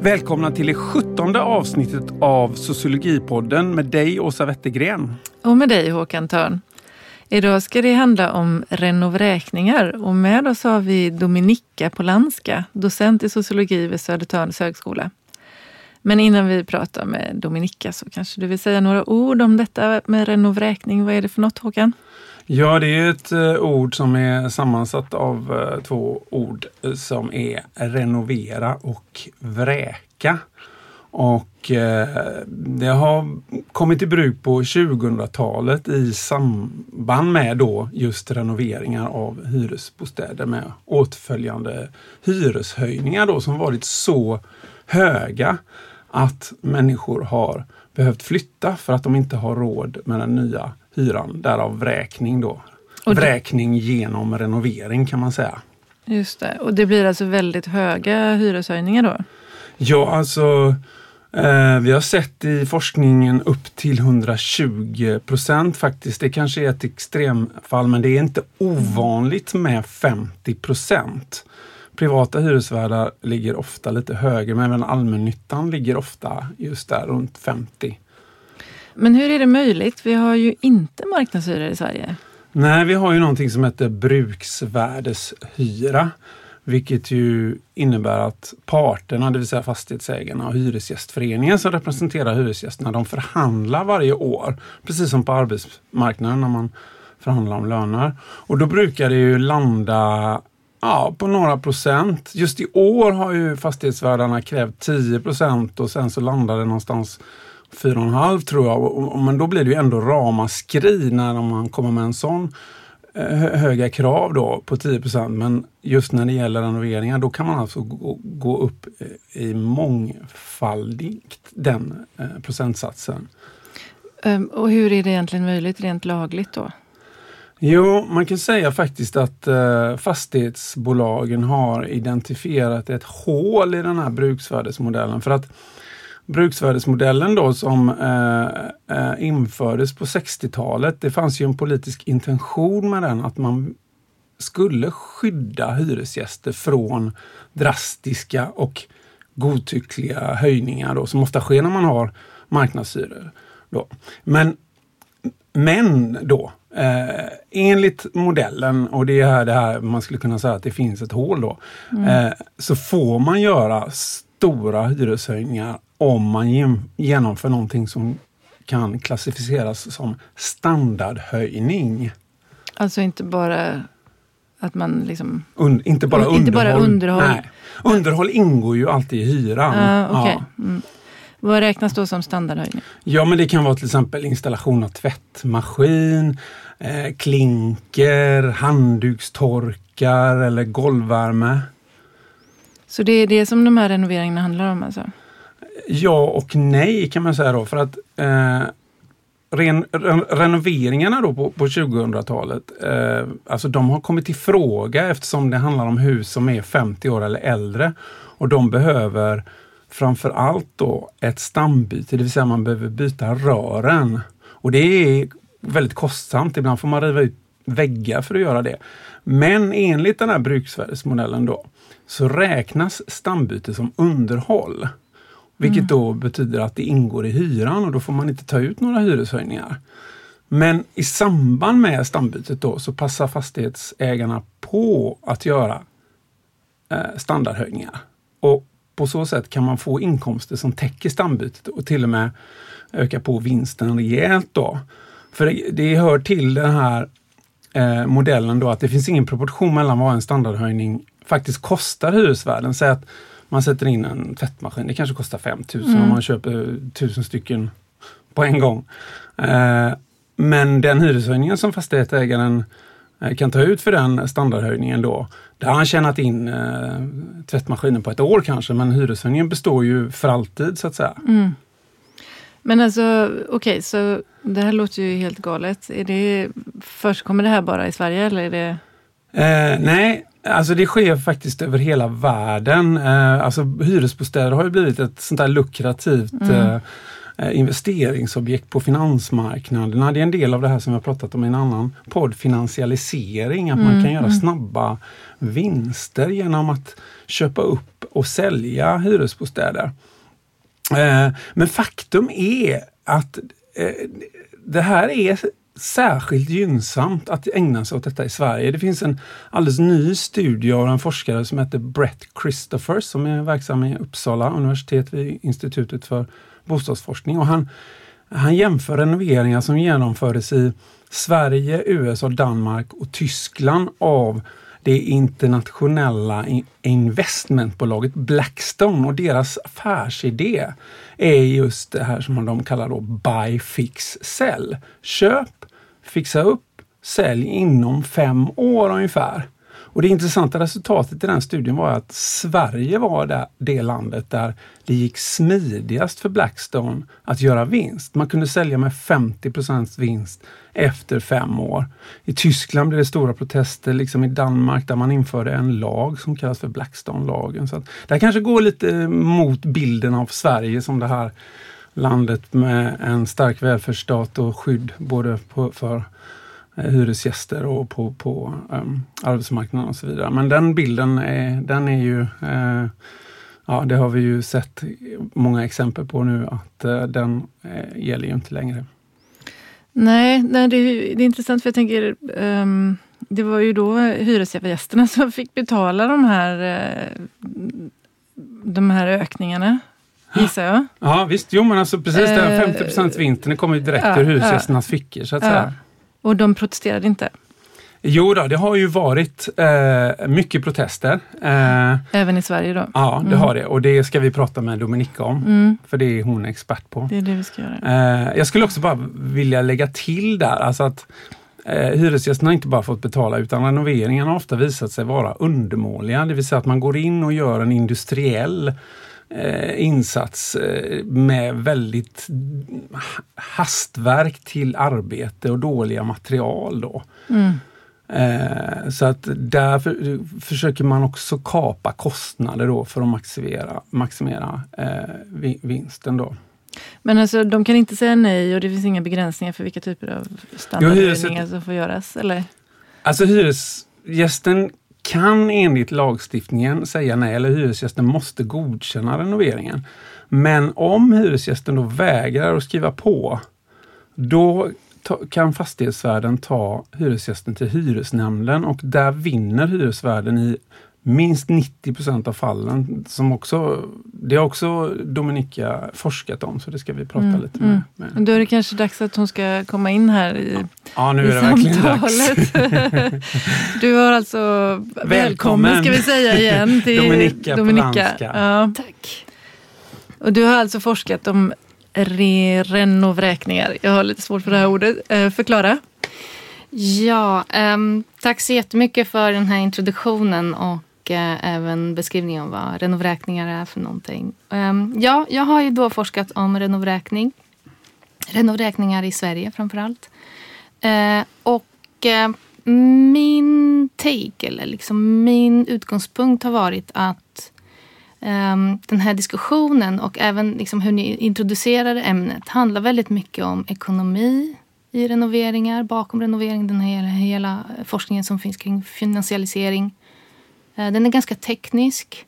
Välkomna till det sjuttonde avsnittet av Sociologipodden med dig Åsa Wettergren. Och med dig Håkan Törn. Idag ska det handla om renovräkningar och med oss har vi Dominika Polanska, docent i sociologi vid Södertörns högskola. Men innan vi pratar med Dominika så kanske du vill säga några ord om detta med renovräkning. Vad är det för något Håkan? Ja, det är ett eh, ord som är sammansatt av eh, två ord eh, som är renovera och vräka. Och det har kommit i bruk på 2000-talet i samband med då just renoveringar av hyresbostäder med åtföljande hyreshöjningar då som varit så höga att människor har behövt flytta för att de inte har råd med den nya hyran. Därav vräkning då. Och det... Vräkning genom renovering kan man säga. Just det. Och det blir alltså väldigt höga hyreshöjningar då? Ja, alltså eh, vi har sett i forskningen upp till 120 procent faktiskt. Det kanske är ett extremfall men det är inte ovanligt med 50 procent. Privata hyresvärdar ligger ofta lite högre men även allmännyttan ligger ofta just där runt 50 men hur är det möjligt? Vi har ju inte marknadshyror i Sverige. Nej, vi har ju någonting som heter bruksvärdeshyra. Vilket ju innebär att parterna, det vill säga fastighetsägarna och Hyresgästföreningen som representerar hyresgästerna, de förhandlar varje år. Precis som på arbetsmarknaden när man förhandlar om löner. Och då brukar det ju landa ja, på några procent. Just i år har ju fastighetsvärdarna krävt 10 procent och sen så landar det någonstans 4,5 tror jag. Men då blir det ju ändå ramaskri när man kommer med en sån eh, höga krav då på 10 procent. Men just när det gäller renoveringar då kan man alltså gå, gå upp eh, i mångfaldigt den eh, procentsatsen. Ehm, och hur är det egentligen möjligt rent lagligt då? Jo, man kan säga faktiskt att eh, fastighetsbolagen har identifierat ett hål i den här bruksvärdesmodellen. För att bruksvärdesmodellen då som eh, eh infördes på 60-talet, det fanns ju en politisk intention med den att man skulle skydda hyresgäster från drastiska och godtyckliga höjningar då, som ofta sker när man har marknadshyror. Då. Men, men då, eh, enligt modellen, och det är här, det här man skulle kunna säga att det finns ett hål då, mm. eh, så får man göra stora hyreshöjningar om man genomför någonting som kan klassificeras som standardhöjning. Alltså inte bara att man liksom... Un, inte bara underhåll. Inte bara underhåll. Nej. Underhåll ingår ju alltid i hyran. Uh, okay. ja. mm. Vad räknas då som standardhöjning? Ja men det kan vara till exempel installation av tvättmaskin, eh, klinker, handdukstorkar eller golvvärme. Så det är det som de här renoveringarna handlar om alltså? Ja och nej kan man säga då för att eh, ren, ren, renoveringarna då på, på 2000-talet, eh, alltså de har kommit i fråga eftersom det handlar om hus som är 50 år eller äldre. Och de behöver framför allt då ett stambyte, det vill säga man behöver byta rören. Och det är väldigt kostsamt, ibland får man riva ut väggar för att göra det. Men enligt den här bruksvärdesmodellen då så räknas stambyte som underhåll. Vilket mm. då betyder att det ingår i hyran och då får man inte ta ut några hyreshöjningar. Men i samband med stambytet då så passar fastighetsägarna på att göra eh, standardhöjningar. Och på så sätt kan man få inkomster som täcker stambytet och till och med öka på vinsten rejält då. För det, det hör till den här eh, modellen då att det finns ingen proportion mellan vad en standardhöjning faktiskt kostar hyresvärden. Säg att man sätter in en tvättmaskin, det kanske kostar 5000 mm. om man köper tusen stycken på en gång. Eh, men den hyreshöjningen som fastighetsägaren kan ta ut för den standardhöjningen då, där har han tjänat in eh, tvättmaskinen på ett år kanske, men hyreshöjningen består ju för alltid så att säga. Mm. Men alltså, okej, okay, så det här låter ju helt galet. Är det, först kommer det här bara i Sverige eller är det? Eh, nej, Alltså det sker faktiskt över hela världen. Eh, alltså hyresbostäder har ju blivit ett sånt där lukrativt mm. Eh, investeringsobjekt på finansmarknaderna. Det är en del av det här som vi har pratat om i en annan podd, finansialisering. Att man Mm, kan göra mm. snabba vinster genom att köpa upp och sälja hyresbostäder. Eh, Men faktum är att eh, det här är särskilt gynnsamt att ägna sig åt detta i Sverige. Det finns en alldeles ny studie av en forskare som heter Brett Christophers som är verksam i Uppsala universitet vid Institutet för bostadsforskning. Och han, han jämför renoveringar som genomfördes i Sverige, USA, Danmark och Tyskland av det internationella investmentbolaget Blackstone och deras affärsidé är just det här som de kallar då buy, fix, sell. Köp, fixa upp, sälj inom fem år ungefär. Och det intressanta resultatet i den studien var att Sverige var det, det landet där det gick smidigast för Blackstone att göra vinst. Man kunde sälja med 50% vinst efter fem år. I Tyskland blev det stora protester, liksom i Danmark där man införde en lag som kallas för Blackstone-lagen. Så att det här kanske går lite mot bilden av Sverige som det här landet med en stark välfärdsstat och skydd både på, för hyresgäster och på, på um, arbetsmarknaden och så vidare. Men den bilden är, den är ju, eh, ja det har vi ju sett många exempel på nu att eh, den eh, gäller ju inte längre. Nej, nej det, är, det är intressant för jag tänker ehm, det var ju då hyresgästerna som fick betala de här, de här ökningarna, gissar jag. Ja visst, jo men alltså precis den Eh, 50% vinsten kommer ju direkt ja, ur hyresgästernas fickor så att Ja. säga. Och de protesterade inte, Jo då, det har ju varit eh, mycket protester. Eh, även i Sverige då. ja, det Mm. har det och det ska vi prata med Dominika om. Mm, För det är hon expert på. det är det vi ska göra. Eh, jag skulle också bara vilja lägga till där, alltså att eh, hyresgästerna inte bara fått betala utan renoveringarna har ofta visat sig vara undermåliga. Det vill säga att man går in och gör en industriell eh, insats eh, med väldigt hastverk till arbete och dåliga material. Då. Mm. Eh, så att där för, försöker man också kapa kostnader då för att maximera, maximera eh, vi- vinsten. Då. Men alltså, de kan inte säga nej och det finns inga begränsningar för vilka typer av standardhöjningar som får göras? Eller? Alltså hyresgästen kan enligt lagstiftningen säga nej eller hyresgästen måste godkänna renoveringen. Men om hyresgästen då vägrar att skriva på, då kan fastighetsvärden ta hyresgästen till hyresnämnden och där vinner hyresvärden i minst 90% av fallen. Som också, det har också Dominika forskat om så det ska vi prata Mm, lite mm. med. med. Då är det kanske dags att hon ska komma in här i, Ja, nu i är det verkligen dags. samtalet. du har alltså välkommen, Välkommen. ska vi säga igen till Dominika Polanska. Ja. Tack. Och du har alltså forskat om re renovräkningar. Jag har lite svårt för det här ordet. Eh, förklara. Ja, ehm, tack så jättemycket för den här introduktionen och och även beskrivning om vad renovräkningar är för någonting. Ehm, ja, jag har ju då forskat om renovräkning. Renovräkningar i Sverige framför allt. Eh, och eh, min take, eller liksom min utgångspunkt har varit att ehm, den här diskussionen och även liksom hur ni introducerar ämnet handlar väldigt mycket om ekonomi i renoveringar, bakom renovering, den här hela forskningen som finns kring finansialisering. Eh, den är ganska teknisk.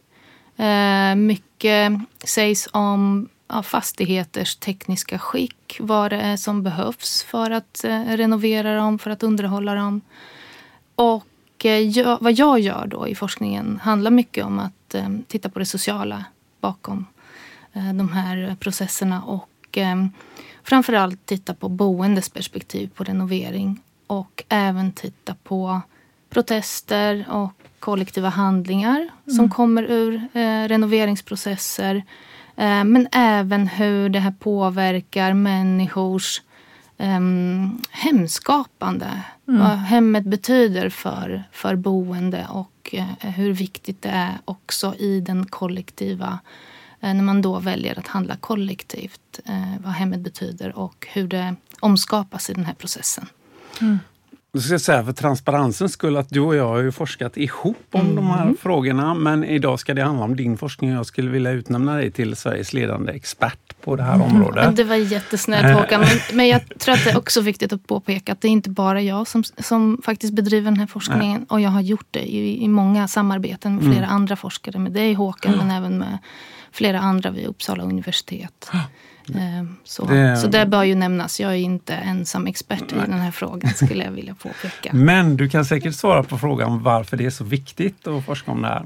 Eh, mycket sägs om fastigheters tekniska skick, vad det är som behövs för att eh, renovera dem, för att underhålla dem. Och jag, vad jag gör då i forskningen handlar mycket om att titta på det sociala bakom de här processerna och framförallt titta på boendes perspektiv på renovering och även titta på protester och kollektiva handlingar som kommer ur eh, renoveringsprocesser. Eh, men även hur det här påverkar människors um, hemskapande. Vad hemmet betyder för, för boende och eh, hur viktigt det är också i den kollektiva eh, när man då väljer att handla kollektivt. Eh, vad hemmet betyder och hur det omskapas i den här processen. Då ska jag säga för transparensens skull att du och jag har ju forskat ihop om de här frågorna men idag ska det handla om din forskning och jag skulle vilja utnämna dig till Sveriges ledande expert på det här området. Det var jättesnällt Håkan. Men, men jag tror att det är också viktigt att påpeka att det är inte bara jag som, som faktiskt bedriver den här forskningen. Nej. Och jag har gjort det i, i många samarbeten med flera mm. andra forskare. Med dig Håkan men även med flera andra vid Uppsala universitet. Ehm, så det, så det bör ju nämnas. Jag är inte ensam expert nej. i den här frågan skulle jag vilja påpeka. Men du kan säkert svara på frågan varför det är så viktigt att forska om det här.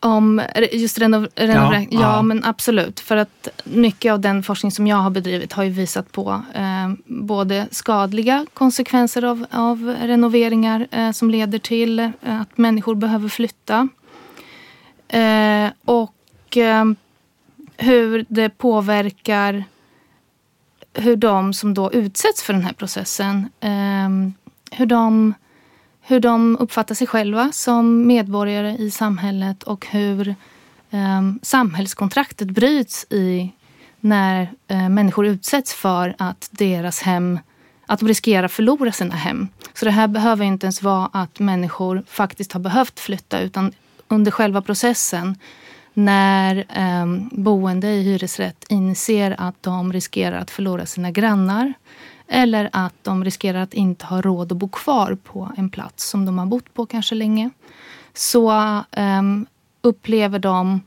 Om just renov ja, ja, ja, men absolut. För att mycket av den forskning som jag har bedrivit har ju visat på eh, både skadliga konsekvenser av, av renoveringar eh, som leder till eh, att människor behöver flytta. Eh, och eh, hur det påverkar hur de som då utsätts för den här processen, eh, hur de hur de uppfattar sig själva som medborgare i samhället och hur eh, samhällskontraktet bryts i när eh, människor utsätts för att deras hem att de riskerar att förlora sina hem. Så det här behöver inte ens vara att människor faktiskt har behövt flytta utan under själva processen när eh, boende i hyresrätt inser att de riskerar att förlora sina grannar eller att de riskerar att inte ha råd att bo kvar på en plats som de har bott på kanske länge. Så um, upplever de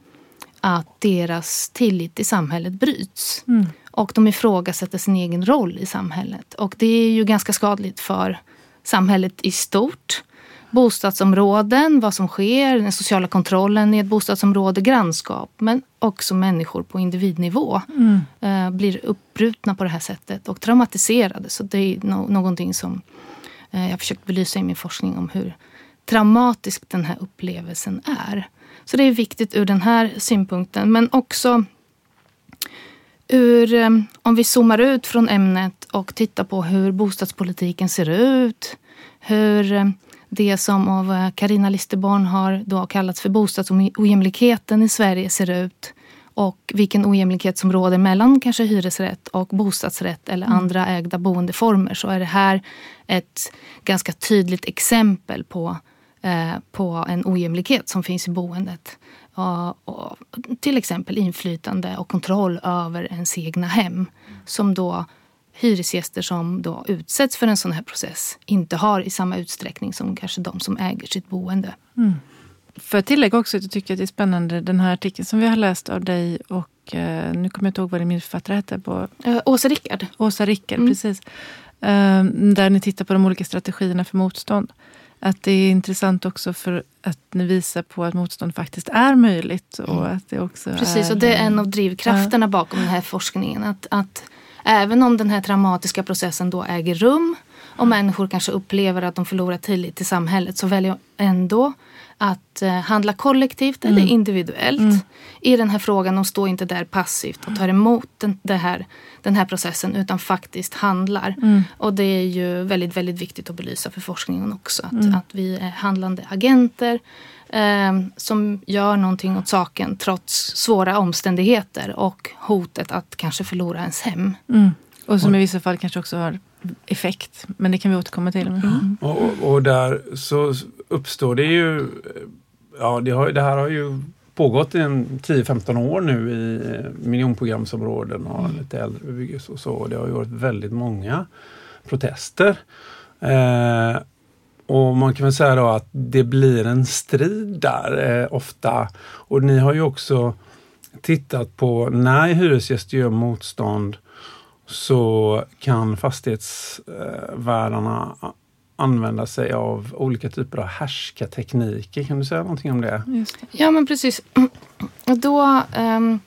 att deras tillit till samhället bryts. Mm. Och de ifrågasätter sin egen roll i samhället. Och det är ju ganska skadligt för samhället i stort bostadsområden, vad som sker, den sociala kontrollen i ett bostadsområde, grannskap men också människor på individnivå mm. eh, blir uppbrutna på det här sättet och traumatiserade. Så det är no någonting som eh, jag försökt belysa i min forskning om hur traumatisk den här upplevelsen är. Så det är viktigt ur den här synpunkten men också ur, eh, om vi zoomar ut från ämnet och tittar på hur bostadspolitiken ser ut. Hur eh, det som av Karina Listerborn har då kallats för bostadsojämlikheten i Sverige ser ut och vilken ojämlikhet som råder mellan kanske hyresrätt och bostadsrätt eller mm. andra ägda boendeformer så är det här ett ganska tydligt exempel på, eh, på en ojämlikhet som finns i boendet. Och, och, till exempel inflytande och kontroll över ens egna hem som då hyresgäster som då utsätts för en sån här process inte har i samma utsträckning som kanske de som äger sitt boende. Mm. För att tillägga också att jag tycker att det är spännande den här artikeln som vi har läst av dig och eh, nu kommer jag inte ihåg vad din medförfattare hette. På, uh, Åsa Rickard. Åsa Rickard, mm. precis. Uh, där ni tittar på de olika strategierna för motstånd. Att det är intressant också för att ni visar på att motstånd faktiskt är möjligt. Och mm. att det också Precis, är, och det är en av drivkrafterna uh, bakom den här forskningen. Att, att Även om den här traumatiska processen då äger rum och människor kanske upplever att de förlorar tillit till samhället så väljer jag ändå att eh, handla kollektivt mm. eller individuellt mm. i den här frågan. De står inte där passivt och tar emot den, det här, den här processen utan faktiskt handlar. Mm. Och det är ju väldigt, väldigt viktigt att belysa för forskningen också. Att, mm. att vi är handlande agenter eh, som gör någonting åt saken trots svåra omständigheter och hotet att kanske förlora ens hem. Mm. Och som i vissa fall kanske också har effekt. Men det kan vi återkomma till. Mm. Och, och, där så uppstår det ju, ja det, har, det här har ju pågått i 10-15 år nu i eh, miljonprogramsområden och mm. lite äldre bebyggelse och så. Det har ju varit väldigt många protester. Eh, och man kan väl säga då att det blir en strid där eh, ofta. Och ni har ju också tittat på när hyresgäster gör motstånd så kan fastighetsvärdarna använda sig av olika typer av härskartekniker. Kan du säga någonting om det? det. Ja men precis. Då, um,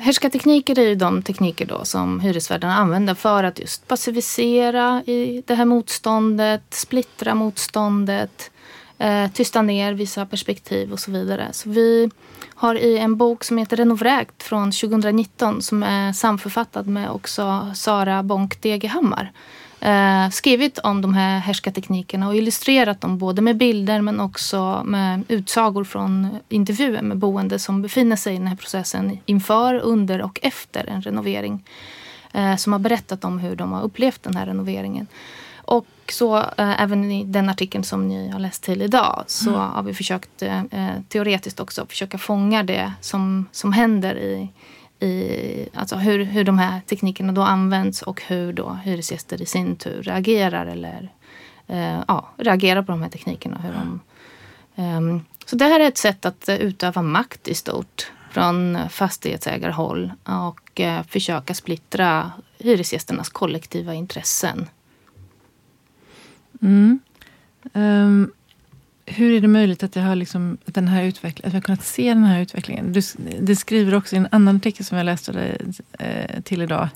härskartekniker är ju de tekniker då som hyresvärdarna använder för att just passivisera i det här motståndet, splittra motståndet, eh, tysta ner vissa perspektiv och så vidare. Så vi har i en bok som heter Renovräkt från 2019 som är samförfattad med också Sara Bonk Degehammar eh, skrivit om de här härskarteknikerna och illustrerat dem både med bilder men också med utsagor från intervjuer med boende som befinner sig i den här processen inför, under och efter en renovering. Eh, som har berättat om hur de har upplevt den här renoveringen. Och så eh, även i den artikeln som ni har läst till idag så mm. har vi försökt eh, eh teoretiskt också försöka fånga det som, som händer i, i, alltså hur, hur de här teknikerna då används och hur då hyresgäster i sin tur reagerar eller eh, ja, reagerar på de här teknikerna. Hur de, um, så det här är ett sätt att utöva makt i stort från fastighetsägarhåll och eh, försöka splittra hyresgästernas kollektiva intressen. Mm. Um, hur är det möjligt att, jag har liksom, den här utveckling, att vi har kunnat se den här utvecklingen? Du, du skriver också i en annan artikel som jag läste dig, eh, till idag.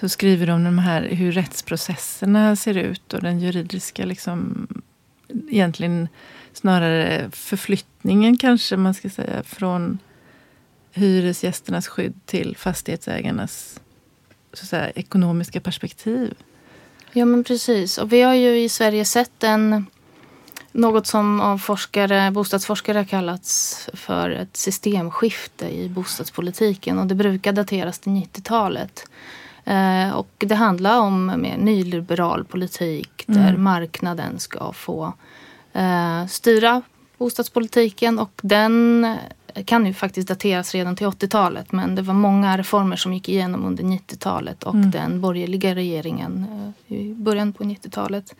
Så skriver du om de här, hur rättsprocesserna ser ut och den juridiska, liksom, egentligen snarare förflyttningen kanske man ska säga från hyresgästernas skydd till fastighetsägarnas så att säga, ekonomiska perspektiv. Ja men precis. Och vi har ju i Sverige sett en något som av forskare, bostadsforskare kallats för ett systemskifte i bostadspolitiken och det brukar dateras till 90-talet. Eh, och det handlar om mer nyliberal politik där mm. marknaden ska få eh, styra bostadspolitiken och den kan ju faktiskt dateras redan till 80-talet men det var många reformer som gick igenom under 90-talet och mm. den borgerliga regeringen eh, i början på 90-talet.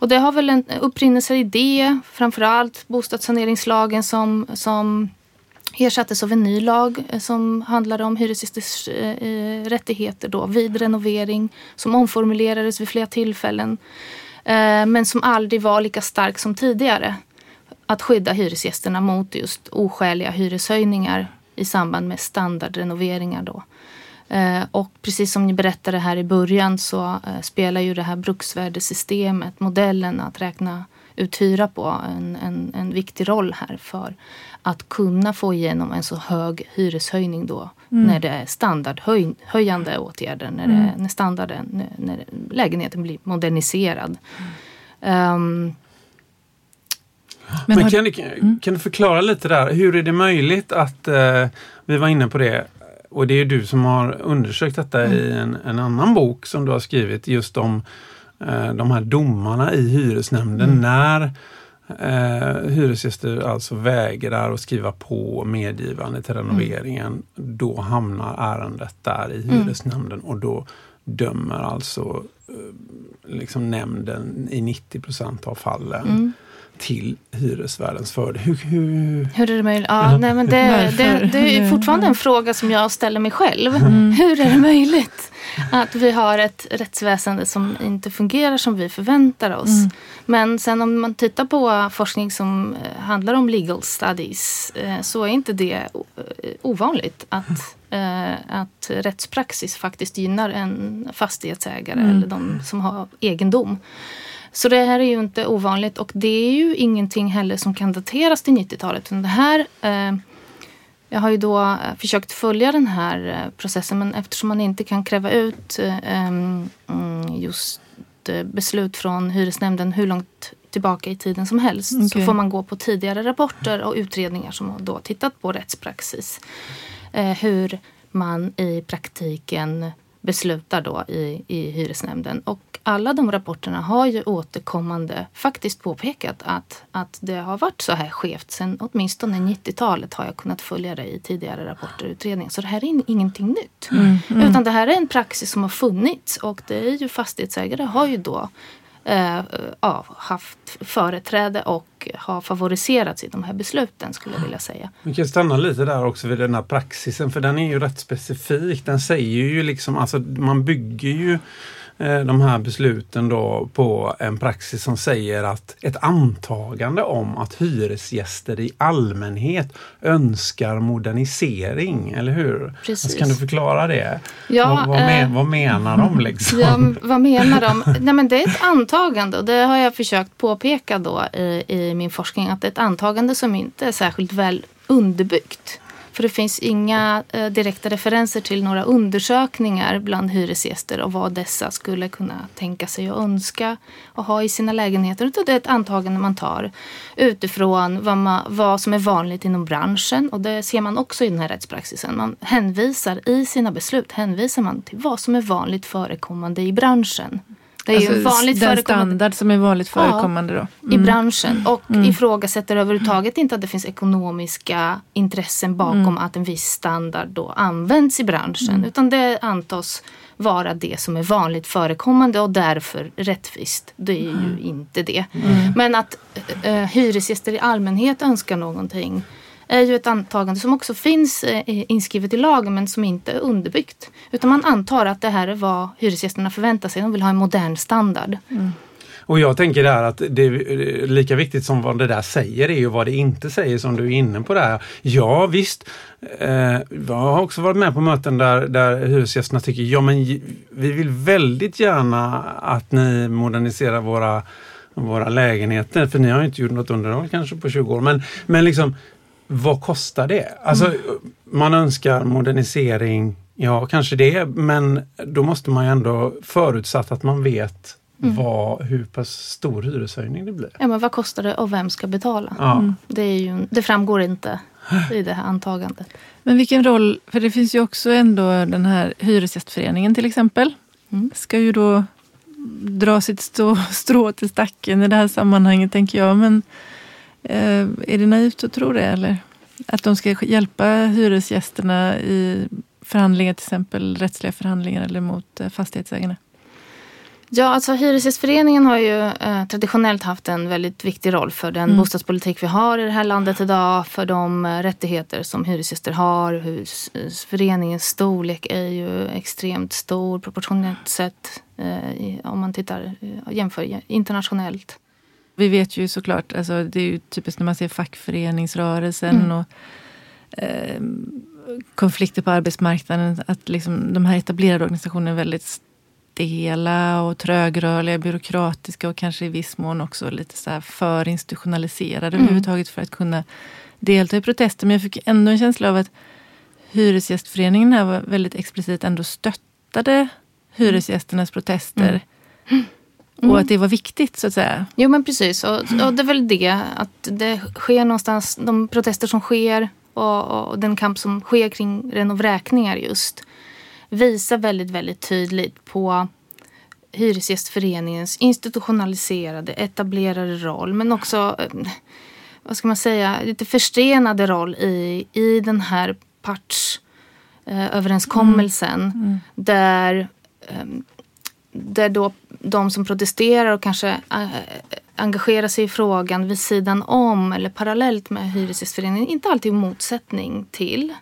Och det har väl en upprinnelse i det, framförallt bostadssaneringslagen som, som ersattes av en ny lag eh, som handlade om hyresgästers eh, eh, rättigheter då, vid renovering, som omformulerades vid flera tillfällen. Eh, men som aldrig var lika stark som tidigare. Att skydda hyresgästerna mot just oskäliga hyreshöjningar i samband med standardrenoveringar. Då. Eh, och precis som ni berättade här i början så eh, spelar ju det här bruksvärdessystemet, modellen att räkna ut hyra på en, en, en viktig roll här för att kunna få igenom en så hög hyreshöjning då mm. när det är standardhöjande åtgärder, när, det, mm. när standarden, när, när, lägenheten blir moderniserad. Mm. Um, men, Men kan, du, mm. kan, du förklara lite där, hur är det möjligt att, eh, vi var inne på det, och det är du som har undersökt detta mm. i en, en, annan bok som du har skrivit just om eh, de här domarna i hyresnämnden mm. när eh, hyresgäster alltså vägrar att skriva på medgivande till renoveringen. Mm. Då hamnar ärendet där i mm. hyresnämnden och då dömer alltså eh, liksom nämnden i 90% av fallen mm till hyresvärdens fördel. Hur, hur... hur är det möjligt? Ja, nej, men det, det, det, är fortfarande en fråga som jag ställer mig själv. Mm. Hur är det möjligt att vi har ett rättsväsende som inte fungerar som vi förväntar oss? Mm. Men sen om man tittar på forskning som eh, handlar om legal studies eh, så är inte det eh, ovanligt att att rättspraxis faktiskt gynnar en fastighetsägare mm. eller de som har egendom. Så det här är ju inte ovanligt och det är ju ingenting heller som kan dateras till 90-talet. Det här, eh, jag har ju då eh, försökt följa den här eh, processen men eftersom man inte kan kräva ut eh, mm, just eh, beslut från hyresnämnden hur långt tillbaka i tiden som helst okay. så får man gå på tidigare rapporter och utredningar som har då tittat på rättspraxis. Eh, hur man i praktiken beslutar då i, i hyresnämnden. Och alla de rapporterna har ju återkommande faktiskt påpekat att, att det har varit så här skevt sen åtminstone 90-talet har jag kunnat följa det i tidigare rapporter och utredningar. Så det här är ingenting nytt. Mm, mm. Utan det här är en praxis som har funnits och det är ju fastighetsägare har ju då eh, ja, haft företräde och har favoriserats i de här besluten skulle jag vilja säga. Vi kan stanna lite där också vid den här praxisen för den är ju rätt specifik. Den säger ju liksom, alltså man bygger ju de här besluten då på en praxis som säger att ett antagande om att hyresgäster i allmänhet önskar modernisering, eller hur? Precis. Alltså, kan du förklara det? Ja, vad, vad, men, eh, vad menar de? Liksom? Ja, vad menar de? Nej, men det är ett antagande och det har jag försökt påpeka då i, i min forskning att det är ett antagande som inte är särskilt väl underbyggt. För det finns inga eh, direkta referenser till några undersökningar bland hyresgäster och vad dessa skulle kunna tänka sig och önska och ha i sina lägenheter. Utan det är ett antagande man tar utifrån vad, man, vad som är vanligt inom branschen. Och det ser man också i den här rättspraxisen. Man hänvisar i sina beslut hänvisar man till vad som är vanligt förekommande i branschen. Det är alltså, ju vanligt den standard som är vanligt förekommande ja, då. Mm. I branschen och mm. ifrågasätter överhuvudtaget inte att det finns ekonomiska intressen bakom mm. att en viss standard då används i branschen. Mm. Utan det antas vara det som är vanligt förekommande och därför rättvist. Det är ju mm. inte det. Mm. Men att uh, hyresgäster i allmänhet önskar någonting är ju ett antagande som också finns eh, inskrivet i lagen men som inte är underbyggt. Utan man antar att det här är vad hyresgästerna förväntar sig. De vill ha en modern standard. Mm. Och jag tänker där att det är lika viktigt som vad det där säger är ju vad det inte säger som du är inne på där. Ja visst, eh, jag har också varit med på möten där, där hyresgästerna tycker ja men vi vill väldigt gärna att ni moderniserar våra våra lägenheter, för ni har inte gjort något underhåll kanske på 20 år. Men, men liksom, vad kostar det? Alltså, mm. Man önskar modernisering, ja kanske det, men då måste man ju ändå förutsatt att man vet mm. vad, hur pass stor hyreshöjning det blir. Ja, men vad kostar det och vem ska betala? Ja. Mm. Det, är ju, det framgår inte i det här antagandet. Men vilken roll, för det finns ju också ändå den här Hyresgästföreningen till exempel. Mm. Ska ju då dra sitt strå till stacken i det här sammanhanget tänker jag. Men är det naivt att tro det eller? Att de ska hjälpa hyresgästerna i förhandlingar, till exempel rättsliga förhandlingar eller mot eh, fastighetsägarna? Ja, alltså Hyresgästföreningen har ju eh, traditionellt haft en väldigt viktig roll för den mm. bostadspolitik vi har i det här landet idag. För de eh, rättigheter som hyresgäster har. Föreningens storlek är ju extremt stor proportionellt sett. Eh, om man tittar, jämför internationellt. Vi vet ju såklart, alltså, det är ju typiskt när man ser fackföreningsrörelsen mm. och eh, konflikter på arbetsmarknaden, att liksom, de här etablerade organisationerna är väldigt stela och trögrörliga, byråkratiska och kanske i viss mån också lite så här för institutionaliserade mm. överhuvudtaget för att kunna delta i protester. Men jag fick ändå en känsla av att Hyresgästföreningen här var väldigt explicit ändå stöttade hyresgästernas protester. Mm. Mm. Och att det var viktigt så att säga. Jo men precis. Och, och, det är väl det att det sker någonstans, de protester som sker och, och den kamp som sker kring renovräkningar just visar väldigt, väldigt tydligt på Hyresgästföreningens institutionaliserade, etablerade roll men också, eh, vad ska man säga, lite förstenade roll i, i den här partsöverenskommelsen. Mm. Mm. Där um, där då de som protesterar och kanske engagera engagerar sig i frågan vid sidan om eller parallellt med Hyresgästföreningen inte alltid i motsättning till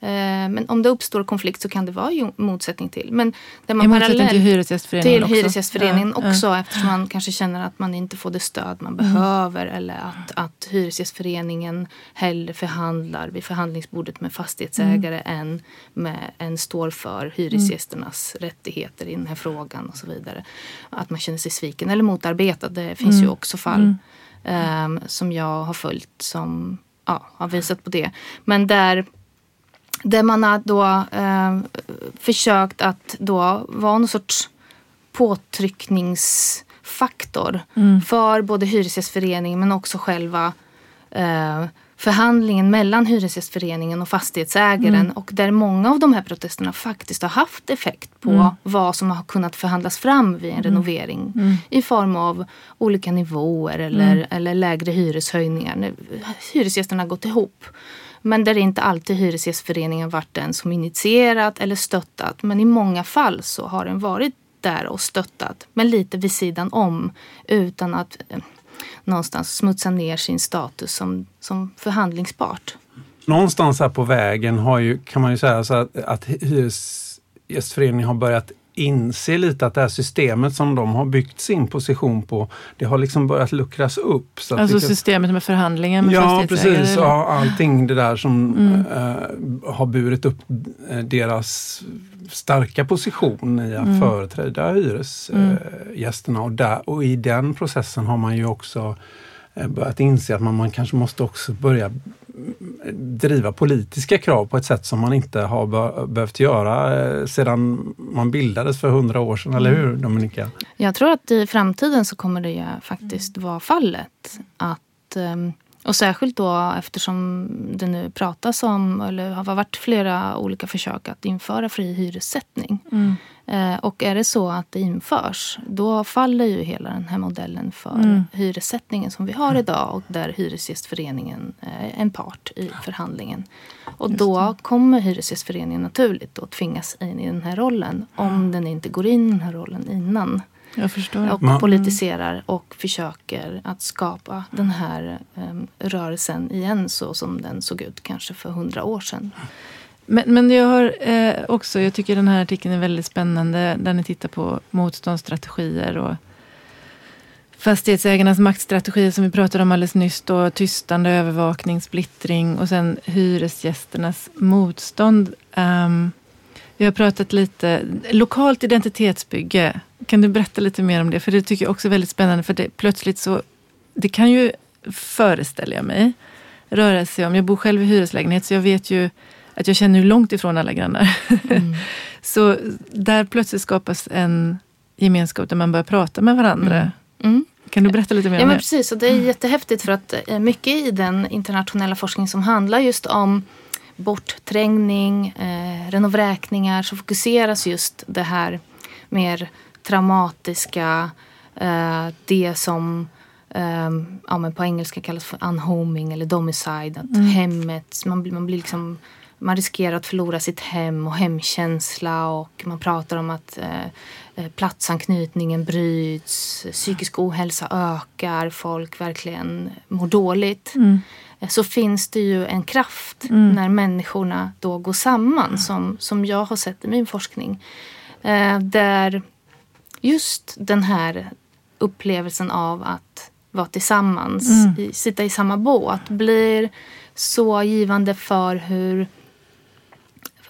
men om det uppstår konflikt så kan det vara ju motsättning till. Men där man parallellt till Hyresgästföreningen till också, hyresgästföreningen ja, också ja. eftersom man kanske känner att man inte får det stöd man mm. behöver eller att, att Hyresgästföreningen hellre förhandlar vid förhandlingsbordet med fastighetsägare mm. än, med, än står för hyresgästernas mm. rättigheter i den här frågan och så vidare. Att man känner sig sviken eller motarbetad. Det finns ju mm. också fall um, som jag har följt som ja, har visat på det. Men där där man har då eh, försökt att då vara någon sorts påtryckningsfaktor mm. för både Hyresgästföreningen men också själva eh, förhandlingen mellan Hyresgästföreningen och fastighetsägaren mm. och där många av de här protesterna faktiskt har haft effekt på mm. vad som har kunnat förhandlas fram vid en mm. renovering mm. i form av olika nivåer eller, mm. eller lägre hyreshöjningar. Hyresgästerna har gått ihop. Men där inte alltid Hyresgästföreningen varit den som initierat eller stöttat. Men i många fall så har den varit där och stöttat. Men lite vid sidan om utan att eh, någonstans smutsa ner sin status som, som förhandlingspart. Någonstans här på vägen har ju, kan man ju säga så att, att Hyresgästföreningen har börjat inse lite att det här systemet som de har byggt sin position på, det har liksom börjat luckras upp. Så alltså systemet med förhandlingar med Ja precis, ja, allting det där som mm. äh, har burit upp eh, deras starka position i att mm. företräda hyresgästerna. Mm. och, där, och i den processen har man ju också börjat inse att man, man kanske måste också börja driva politiska krav på ett sätt som man inte har be behövt göra eh, sedan man bildades för hundra år sedan, eller hur mm. Dominika? Jag tror att i framtiden så kommer det faktiskt vara fallet. Att, ehm, och särskilt då eftersom det nu pratas om, eller har varit flera olika försök att införa fri hyressättning. Mm. Eh, och är det så att det införs, då faller ju hela den här modellen för mm. hyressättningen som vi har idag och där Hyresgästföreningen är en part i förhandlingen. Och då kommer Hyresgästföreningen naturligt att tvingas in i den här rollen om den inte går in i den här rollen innan. Jag förstår. Och mm. politiserar och försöker att skapa den här um, rörelsen igen så som den såg ut kanske för hundra år sedan. Men, men jag har eh, också, jag tycker den här artikeln är väldigt spännande där ni tittar på motståndsstrategier och fastighetsägarnas maktstrategier som vi pratade om alldeles nyss. Då, tystande, övervakning, splittring och sen hyresgästernas motstånd. Um, vi har pratat lite lokalt identitetsbygge. Kan du berätta lite mer om det? För det tycker jag också är väldigt spännande. För det, plötsligt så, det kan ju, föreställer jag mig, röra sig om, jag bor själv i hyreslägenhet så jag vet ju att jag känner långt ifrån alla grannar. Mm. så där plötsligt skapas en gemenskap där man börjar prata med varandra. Mm. Mm. Kan du berätta lite mer ja, om det? Ja, precis. Och det är jättehäftigt för att eh, mycket i den internationella forskning som handlar just om bortträngning, eh, renovräkningar så fokuseras just det här mer traumatiska, eh, det som eh, ja, men på engelska kallas för unhoming eller domicide. Att mm. hemmet, man, man blir liksom man riskerar att förlora sitt hem och hemkänsla och man pratar om att eh, eh, platsanknytningen bryts, psykisk ohälsa ökar, folk verkligen mår dåligt. Mm. Eh, så finns det ju en kraft mm. när människorna då går samman som, som jag har sett i min forskning. Eh, där just den här upplevelsen av att vara tillsammans, mm. i, sitta i samma båt blir så givande för hur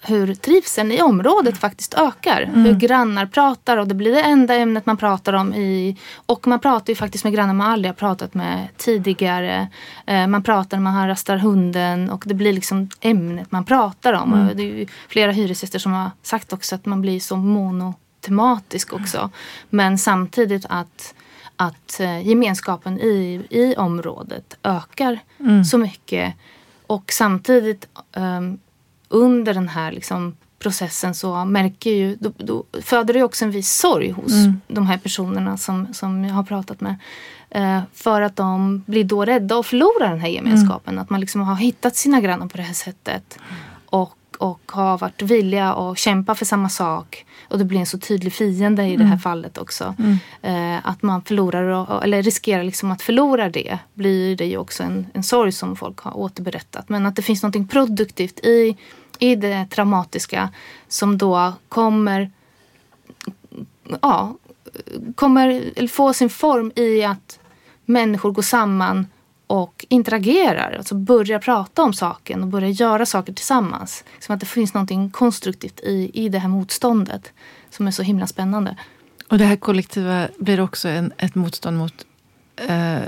hur trivseln i området faktiskt ökar. Mm. Hur grannar pratar och det blir det enda ämnet man pratar om. i Och man pratar ju faktiskt med grannar man aldrig har pratat med tidigare. Eh, man pratar när man rastar hunden och det blir liksom ämnet man pratar om. Mm. Det är flera hyresgäster som har sagt också att man blir så monotematisk också. Men samtidigt att att eh, gemenskapen i, i området ökar mm. så mycket. Och samtidigt um, under den här liksom, processen så märker ju, då, då föder det också en viss sorg hos mm. de här personerna som, som jag har pratat med. Eh, för att de blir då rädda att förlora den här gemenskapen. Mm. Att man liksom har hittat sina grannar på det här sättet. Och, och har varit villiga att kämpa för samma sak. Och det blir en så tydlig fiende i mm. det här mm. fallet också. Mm. Eh, att man förlorar, eller riskerar liksom att förlora det. Blir det ju också en, en sorg som folk har återberättat. Men att det finns något produktivt i i det traumatiska som då kommer, ja, kommer få sin form i att människor går samman och interagerar. Alltså börjar prata om saken och börjar göra saker tillsammans. Som att det finns något konstruktivt i, i det här motståndet som är så himla spännande. Och det här kollektiva blir också en, ett motstånd mot eh,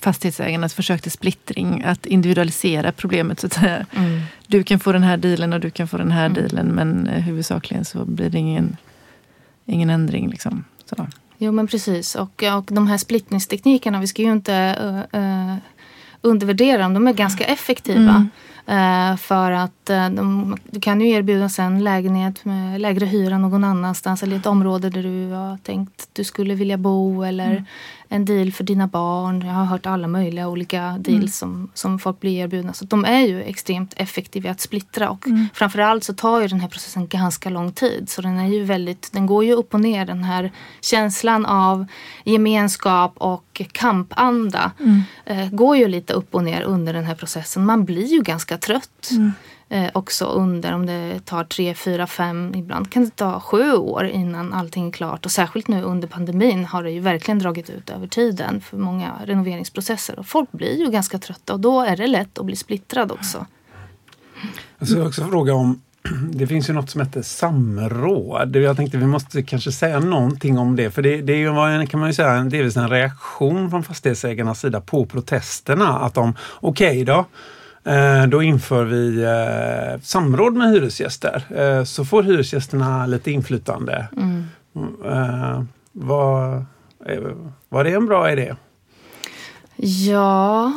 fastighetsägarnas försök till splittring. Att individualisera problemet så att säga. Mm. Du kan få den här dealen och du kan få den här mm. dealen. Men eh, huvudsakligen så blir det ingen, ingen ändring. Liksom. Så. Jo men precis. Och, och de här splittningsteknikerna, vi ska ju inte uh, uh, undervärdera dem. De är ganska effektiva. Mm. Uh, för att de, du kan ju erbjudas en lägenhet med lägre hyra någon annanstans eller i ett område där du har tänkt du skulle vilja bo eller mm en deal för dina barn. Jag har hört alla möjliga olika deals mm. som, som folk blir erbjudna. Så de är ju extremt effektiva att splittra och mm. framförallt så tar ju den här processen ganska lång tid. Så den är ju väldigt, den går ju upp och ner den här känslan av gemenskap och kampanda. Mm. Eh, går ju lite upp och ner under den här processen. Man blir ju ganska trött. Mm eh, också under, om det tar tre, fyra, fem, ibland kan det ta sju år innan allting är klart. Och särskilt nu under pandemin har det ju verkligen dragit ut över tiden för många renoveringsprocesser. Och folk blir ju ganska trötta och då är det lätt att bli splittrad också. Jag ska också fråga om det finns ju något som heter samråd. Jag tänkte vi måste kanske säga någonting om det. För det, det är ju, kan man ju säga, delvis en reaktion från fastighetsägarnas sida på protesterna. Att de, okej okay då, då inför vi eh, samråd med hyresgäster eh, så får hyresgästerna lite inflytande. Mm. Var, var det en bra idé? Ja,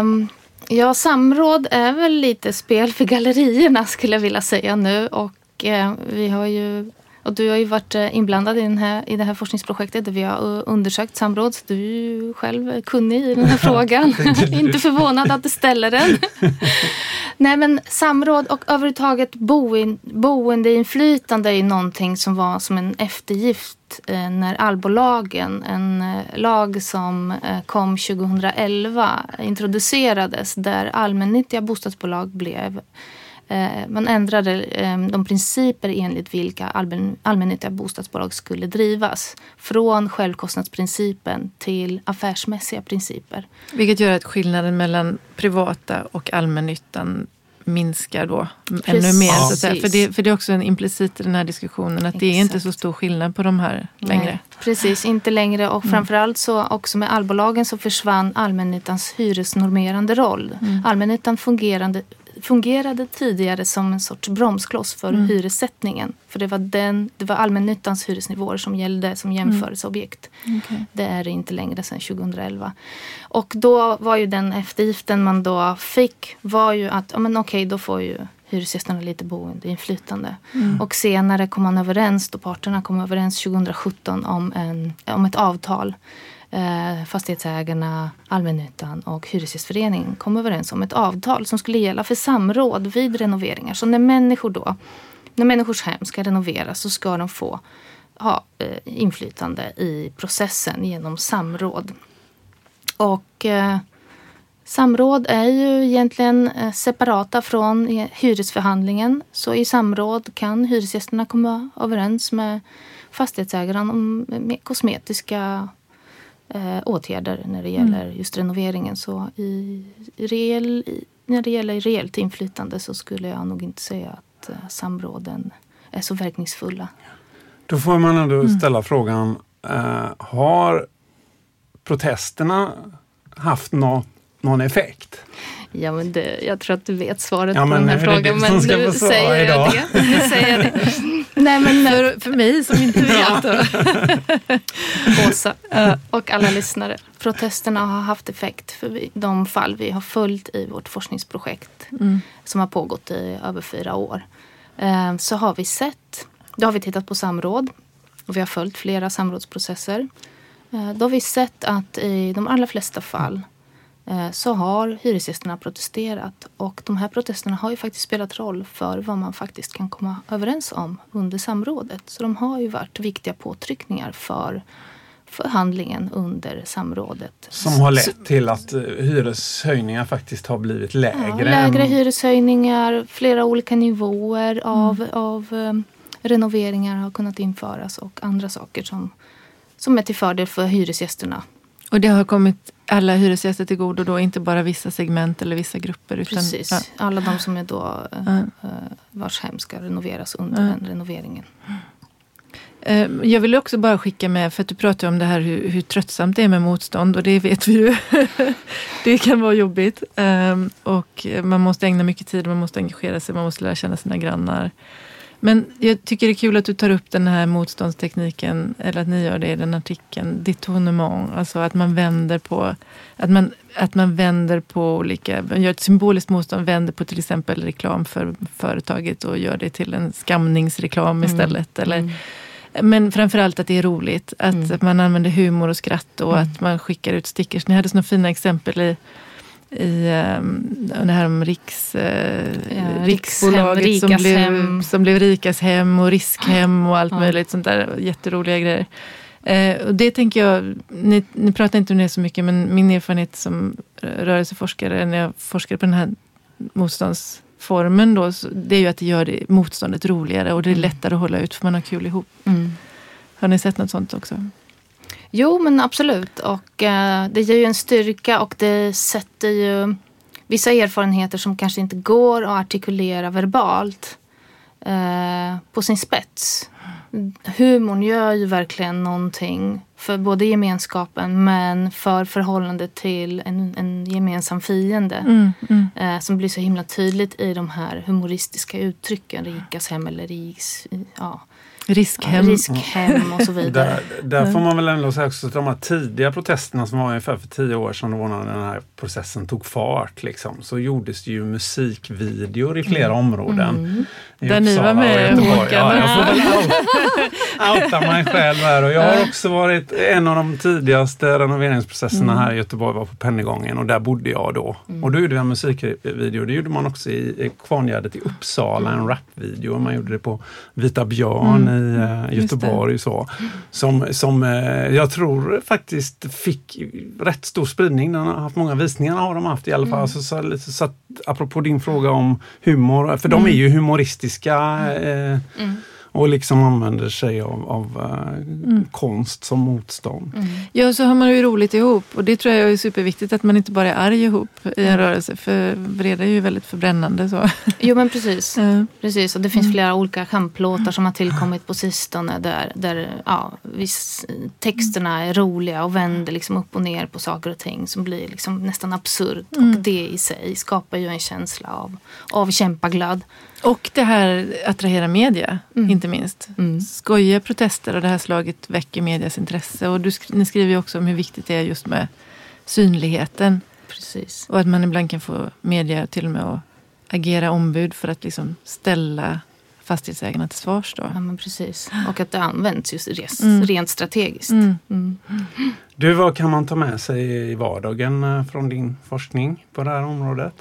um, ja, samråd är väl lite spel för gallerierna skulle jag vilja säga nu. Och vi har ju Och du har ju varit eh, inblandad i, den här, i det här forskningsprojektet där vi har undersökt samråd. Du är ju själv kunnig i den här frågan. Inte förvånad att du ställer den. Nej men samråd och överhuvudtaget boin, boendeinflytande är någonting som var som en eftergift eh, när allbolagen, en eh, lag som eh, kom 2011, introducerades där allmännyttiga bostadsbolag blev Eh, man ändrade eh, de principer enligt vilka allmän, allmännyttiga bostadsbolag skulle drivas. Från självkostnadsprincipen till affärsmässiga principer. Vilket gör att skillnaden mellan privata och allmännyttan minskar då Precis. ännu mer. Ja. Så för, det, för det är också en implicit i den här diskussionen att Exakt. det är inte så stor skillnad på de här längre. Nej, precis, inte längre. Och mm. framförallt så också med allbolagen så försvann allmännyttans hyresnormerande roll. Mm. Allmännyttan fungerande, fungerade tidigare som en sorts bromskloss för mm. hyressättningen. För det var, den, det var allmännyttans hyresnivåer som gällde som mm. jämförelseobjekt. Mm. Okay. Det är det inte längre sedan 2011. Och då var ju den eftergiften man då fick var ju att, ja men okej då får ju hyresgästerna lite boendeinflytande. Mm. Och senare kom man överens, då parterna kom överens 2017 om, en, om ett avtal Eh, fastighetsägarna, allmännyttan och Hyresgästföreningen kom överens om ett avtal som skulle gälla för samråd vid renoveringar. Så när människor då, när människors hem ska renoveras så ska de få ha eh, inflytande i processen genom samråd. Och eh, Samråd är ju egentligen eh, separata från hyresförhandlingen. Så i samråd kan hyresgästerna komma överens med fastighetsägaren om eh, kosmetiska eh, åtgärder när det gäller mm. just renoveringen. Så i, reell, när det gäller reellt inflytande så skulle jag nog inte säga att eh, samråden är så verkningsfulla. Då får man ändå mm. ställa frågan, eh, har protesterna haft något, någon effekt? Ja, men det, jag tror att du vet svaret ja, på den här frågan. Men nu säger jag det. Nu säger jag det. Nej, men för, för mig som inte vet. Åsa och alla lyssnare. Protesterna har haft effekt för de fall vi har följt i vårt forskningsprojekt mm. som har pågått i över fyra år. Eh, så har vi sett, då har vi tittat på samråd och vi har följt flera samrådsprocesser. Eh, då har vi sett att i de allra flesta fall Eh, så har hyresgästerna protesterat. Och de här protesterna har ju faktiskt spelat roll för vad man faktiskt kan komma överens om under samrådet. Så de har ju varit viktiga påtryckningar för förhandlingen under samrådet. Som har lett till att eh, hyreshöjningar faktiskt har blivit lägre? Ja, lägre än... hyreshöjningar, flera olika nivåer av, mm. av um, renoveringar har kunnat införas och andra saker som, som är till fördel för hyresgästerna. Och det har kommit alla hyresgäster till godo då, inte bara vissa segment eller vissa grupper. Utan, Precis, ja. alla de som är då, ja. Eh, vars hem ska renoveras under ja. den renoveringen. Eh, jag vill också bara skicka med, för att du pratar om det här hur, hur tröttsamt det är med motstånd och det vet vi ju. det kan vara jobbigt. Ehm, och man måste ägna mycket tid, man måste engagera sig, man måste lära känna sina grannar. Men jag tycker det är kul att du tar upp den här motståndstekniken, eller att ni gör det i den artikeln, detournement. Alltså att man vänder på, att man, att man vänder på olika, man gör ett symboliskt motstånd, vänder på till exempel reklam för företaget och gör det till en skamningsreklam mm. istället. Eller, mm. Men framförallt att det är roligt, att mm. man använder humor och skratt och mm. att man skickar ut stickers. Ni hade sådana fina exempel i i um, det här om Riks, uh, ja, Riksbolaget Rikshem, som, blev, hem. som blev Rikas hem och Riskhem och allt ja. möjligt sånt där jätteroliga grejer. Uh, och det tänker jag, ni, ni pratar inte om det så mycket men min erfarenhet som rörelseforskare när jag forskade på den här motståndsformen då, det är ju att det gör det, motståndet roligare och det är mm. lättare att hålla ut för man har kul ihop. Mm. Har ni sett något sånt också? Jo, men absolut. Och eh, det ger ju en styrka och det sätter ju vissa erfarenheter som kanske inte går att artikulera verbalt eh, på sin spets. Humorn gör ju verkligen någonting för både gemenskapen men för förhållandet till en, en gemensam fiende. Mm, mm. Eh, som blir så himla tydligt i de här humoristiska uttrycken. Rikas hem eller riks... Ja. Riskhem. riskhem och så vidare. Där, där får man väl ändå säga också att de här tidiga protesterna som var ungefär för tio år sedan, då när den här processen tog fart, liksom, så gjordes det ju musikvideor i flera Mm. områden. I Där ni Uppsala var med, och Göteborg. Håkan. Ja, jag får väl out- outa mig själv här. Och jag har också varit en av de tidigaste renoveringsprocesserna Mm. här i Göteborg var på Pennygången och där bodde jag då. Mm. Och då gjorde vi en musikvideo. Det gjorde man också i, Kvarngärdet i Uppsala, en rapvideo. Man gjorde det på Vita Björn i eh, Mm. Göteborg. Så, som som eh, jag tror faktiskt fick rätt stor spridning. Den har haft många visningar har de haft i alla fall. Mm. Så, så, så apropå din fråga om humor, för de är ju humoristiska eh, Mm. Och liksom använder sig av, av eh, konst som motstånd. Mm. Ja, så har man ju roligt ihop. Och det tror jag är superviktigt att man inte bara är arg ihop i en rörelse. För vrede är ju väldigt förbrännande. Så. Jo men precis. Ja. Precis, och det finns flera olika skämtlåtar som har tillkommit på sistone där, där ja, viss, texterna är roliga och vänder liksom upp och ner på saker och ting som blir liksom nästan absurd. Och det i sig skapar ju en känsla av, av kämpaglöd. Och det här attrahera media, Mm. Inte minst. Mm. Skojiga protester av det här slaget väcker medias intresse. Och du, sk- ni skriver ju också om hur viktigt det är just med synligheten. Precis. Och att man ibland kan få media till och med att agera ombud för att liksom ställa fastighetsägarna till svars. Då. Ja, men precis. Och att det används just res, Mm. rent strategiskt. Mm. Mm. Du, vad kan man ta med sig i vardagen eh, från din forskning på det här området?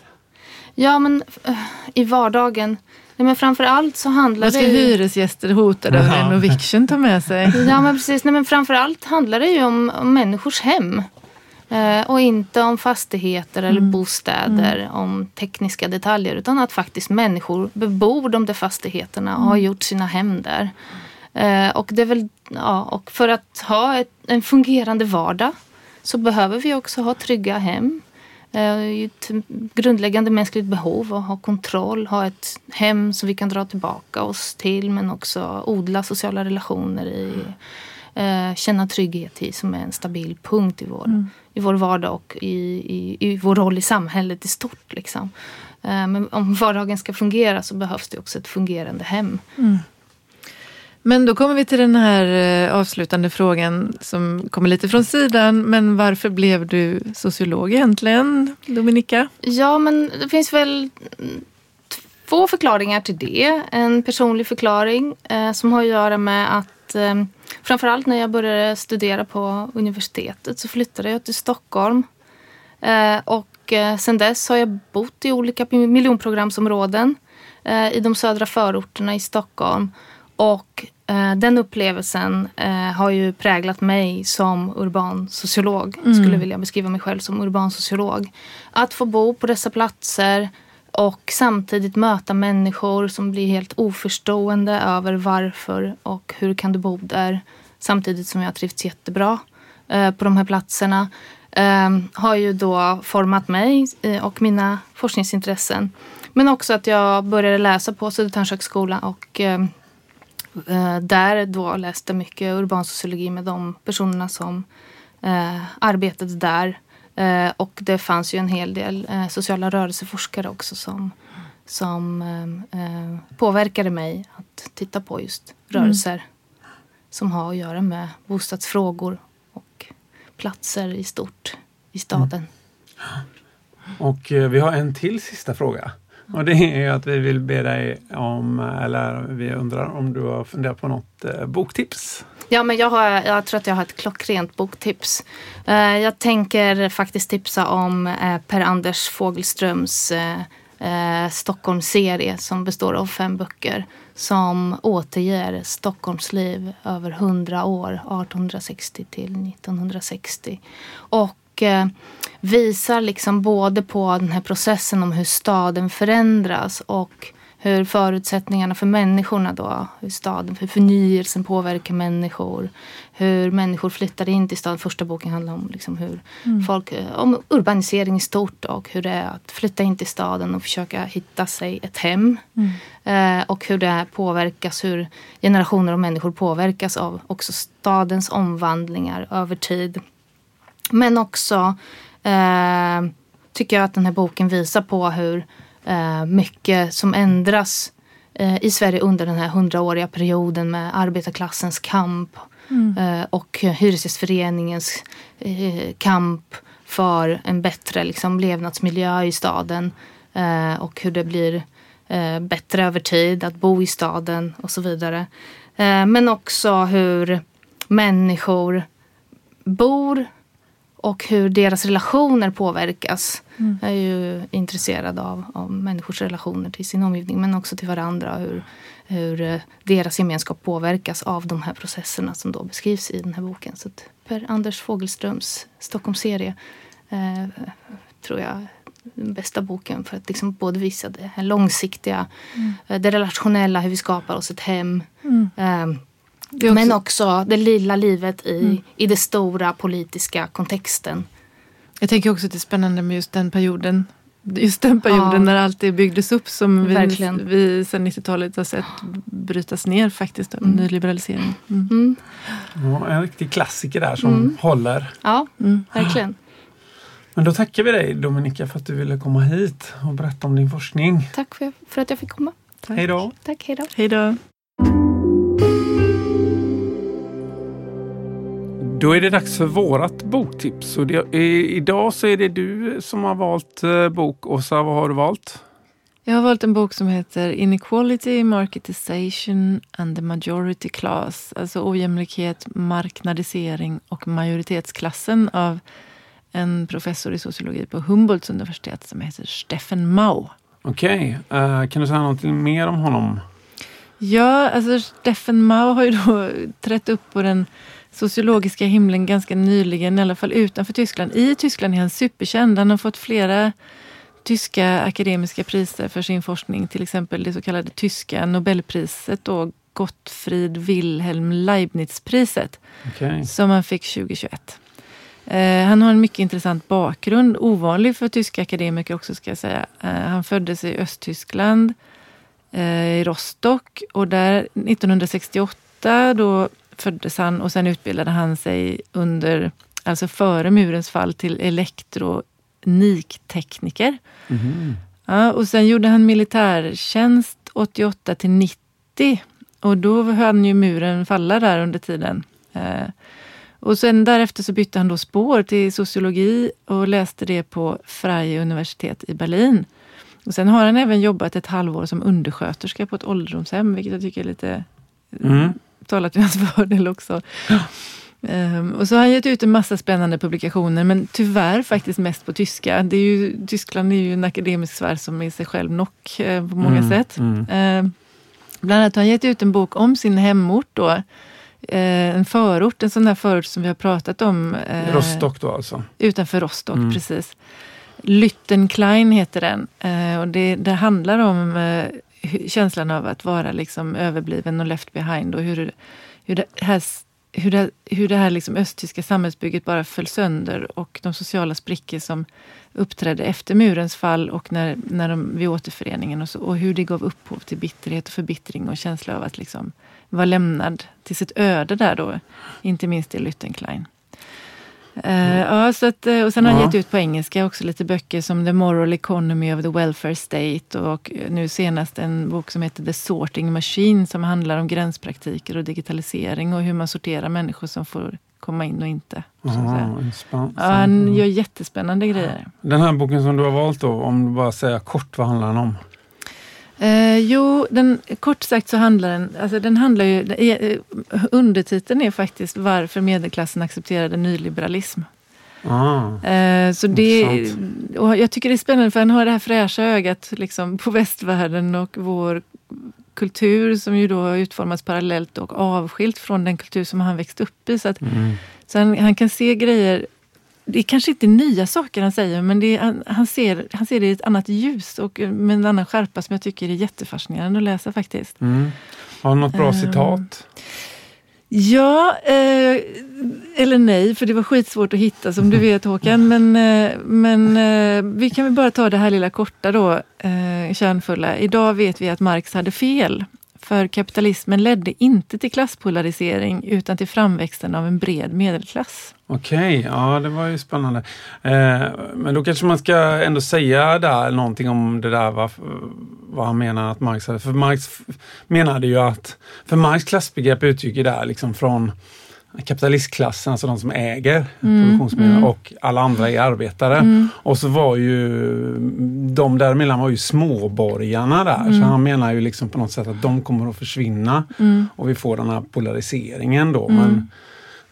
Ja, men eh, i vardagen. Nej, men framför allt så handlar Vad ska det ju... hyresgäster hotade av Ja. renoviction ta med sig? Ja, men precis. Nej, men framför allt handlar det ju om, om människors hem. Eh, och inte om fastigheter eller bostäder, om tekniska detaljer. Utan att faktiskt människor bebor de där fastigheterna och har gjort sina hem där. Eh, och, det är väl, ja, och för att ha ett, en fungerande vardag så behöver vi också ha trygga hem. Ett grundläggande mänskligt behov att ha kontroll, ha ett hem som vi kan dra tillbaka oss till men också odla sociala relationer i. Eh, känna trygghet i som är en stabil punkt i vår, i vår vardag och i, i, i vår roll i samhället i stort. Liksom. Eh, men om vardagen ska fungera så behövs det också ett fungerande hem. Men då kommer vi till den här eh, avslutande frågan som kommer lite från sidan. Men varför blev du sociolog egentligen, Dominika? Ja, men det finns väl två förklaringar till det. En personlig förklaring eh, som har att göra med att eh, framförallt när jag började studera på universitetet så flyttade jag till Stockholm. Eh, och eh, sen dess har jag bott i olika miljonprogramsområden eh, i de södra förorterna i Stockholm. Och den upplevelsen eh, har ju präglat mig som urban sociolog. Skulle vilja beskriva mig själv som urban sociolog. Att få bo på dessa platser och samtidigt möta människor som blir helt oförstående över varför och hur kan du bo där. Samtidigt som jag har trivts jättebra eh, på de här platserna. Eh, har ju då format mig eh, och mina forskningsintressen. Men också att jag började läsa på Södertörns högskola och eh, eh, där då läste mycket urban sociologi med de personerna som eh, arbetade där. Eh, och det fanns ju en hel del eh, sociala rörelseforskare också som, som eh, eh, påverkade mig att titta på just rörelser som har att göra med bostadsfrågor och platser i stort i staden. Och eh, vi har en till sista fråga. Och det är ju att vi vill be dig om, eller vi undrar om du har funderat på något eh, boktips? Ja, men jag, har, jag tror att jag har ett klockrent boktips. Eh, jag tänker faktiskt tipsa om eh, Per-Anders Fogelströms Stockholmsserie som består av fem böcker som återger Stockholms liv över hundra år, 1860 till 1960. Och eh, visar liksom både på den här processen om hur staden förändras och hur förutsättningarna för människorna då, hur staden, hur förnyelsen påverkar människor. Hur människor flyttar in till staden. Första boken handlar om liksom hur folk, eh, om urbanisering i stort och hur det är att flytta in till staden och försöka hitta sig ett hem. Eh, och hur det påverkas, hur generationer av människor påverkas av också stadens omvandlingar över tid. Men också eh, tycker jag att den här boken visar på hur eh, mycket som ändras i Sverige under den här hundraåriga perioden med arbetarklassens kamp mm. och Hyresgästföreningens kamp för en bättre liksom, levnadsmiljö i staden och hur det blir bättre över tid att bo i staden och så vidare. Men också hur människor bor och hur deras relationer påverkas. Mm. Jag är ju intresserad av, av människors relationer till sin omgivning men också till varandra. Hur, hur eh, deras gemenskap påverkas av de här processerna som då beskrivs i den här boken. Så Per Anders Fogelströms Stockholmsserie eh, tror jag den bästa boken för att liksom både visa det här långsiktiga, mm. Eh, det relationella, hur vi skapar oss ett hem. Mm. Eh, Också... Men också det lilla livet i, mm. i den stora politiska kontexten. Jag tänker också att det är spännande med just den perioden. Just den perioden ja. när allt det byggdes upp som vi, vi sedan 90-talet har sett brytas ner faktiskt. Mm. Nyliberalisering. Mm. Mm. Ja, en riktig klassiker där som mm. håller. Ja, mm. verkligen. Men då tackar vi dig Dominika för att du ville komma hit och berätta om din forskning. Tack för, för att jag fick komma. Hej då. Tack, hej då. Hej då. Då är det dags för vårat boktips. Och det, idag så är det du som har valt eh, bok. Åsa, vad har du valt? Jag har valt en bok som heter Inequality, Marketization and the Majority Class. Alltså ojämlikhet, marknadisering och majoritetsklassen av en professor i sociologi på Humboldts universitet som heter Steffen Mau. Okej, okay. uh, eh, kan du säga något mer om honom? Ja, alltså Steffen Mau har ju då trätt upp på den sociologiska himlen ganska nyligen, i alla fall utanför Tyskland. I Tyskland är han superkänd. Han har fått flera tyska akademiska priser för sin forskning. Till exempel det så kallade tyska Nobelpriset då, Gottfried Wilhelm Leibniz-priset. Okay. Som han fick 2021. Eh, han har en mycket intressant bakgrund, ovanlig för tyska akademiker också ska jag säga. Eh, han föddes i Östtyskland, eh, i Rostock och där 1968 då föddes han och sen utbildade han sig under, alltså före murens fall till elektroniktekniker. Mm. Ja, och sen gjorde han militärtjänst 88 till 90 och då hann ju muren falla där under tiden. Eh, och sen därefter så bytte han då spår till sociologi och läste det på Freie universitet i Berlin. Och sen har han även jobbat ett halvår som undersköterska på ett ålderdomshem, vilket jag tycker är lite mm talat till hans fördel också. Ja. Um, och så har han gett ut en massa spännande publikationer, men tyvärr faktiskt mest på tyska. Det är ju, Tyskland är ju en akademisk sfär som är sig själv nock uh, på många mm, sätt. Mm. Uh, bland annat har han gett ut en bok om sin hemort då. Uh, en förort, en sån där förort som vi har pratat om. Eh, Rostock då alltså? Utanför Rostock, mm. precis. Lyttenklein heter den. och det, det handlar om känslan av att vara liksom överbliven och left behind och hur, hur det här, hur det, hur det här liksom östtyska samhällsbygget bara föll sönder och de sociala sprickor som uppträdde efter murens fall och när, när de, vid återföreningen och, så, och hur det gav upphov till bitterhet och förbittring och känsla av att liksom vara lämnad till sitt öde där då. Inte minst i Lüttenklein. Uh, ja, så att, eh, och sen har han ja. gett ut på engelska också lite böcker som The Moral Economy of the Welfare State och nu senast en bok som heter The Sorting Machine som handlar om gränspraktiker och digitalisering och hur man sorterar människor som får komma in och inte. Aha, ja, han gör jättespännande grejer. Den här boken som du har valt då, om du bara säger kort, vad handlar den om? Eh, jo, den, kort sagt så handlar den, alltså den handlar ju, eh, undertiteln är faktiskt varför medelklassen accepterade nyliberalism. Ah, eh, så det, och jag tycker det är spännande för han har det här fräscha ögat liksom, på västvärlden och vår kultur som ju då har utformats parallellt och avskilt från den kultur som han växt upp i. Så, att, mm. så han, han, kan se grejer det är kanske inte nya saker han säger, men det är, han, ser, han ser det i ett annat ljus och med en annan skärpa som jag tycker är jättefascinerande att läsa faktiskt. Mm. Har du något bra uh, citat? Ja, eh, eller nej, för det var skitsvårt att hitta som du vet Håkan. Men, eh, men eh, vi kan väl bara ta det här lilla korta då, eh, kärnfulla. Idag vet vi att Marx hade fel för kapitalismen ledde inte till klasspolarisering utan till framväxten av en bred medelklass. Okej, okay, ja det var ju spännande. Eh, men då kanske man ska ändå säga där någonting om det där vad, vad han menar att Marx hade. För Marx menade ju att, för Marx klassbegrepp utgick ju där liksom från kapitalistklassen, alltså de som äger mm, produktionsmedel mm. och alla andra är arbetare. Mm. Och så var ju de däremellan var ju småborgarna där. Så mm. han menar ju liksom på något sätt att de kommer att försvinna mm. och vi får den här polariseringen då. Men, mm.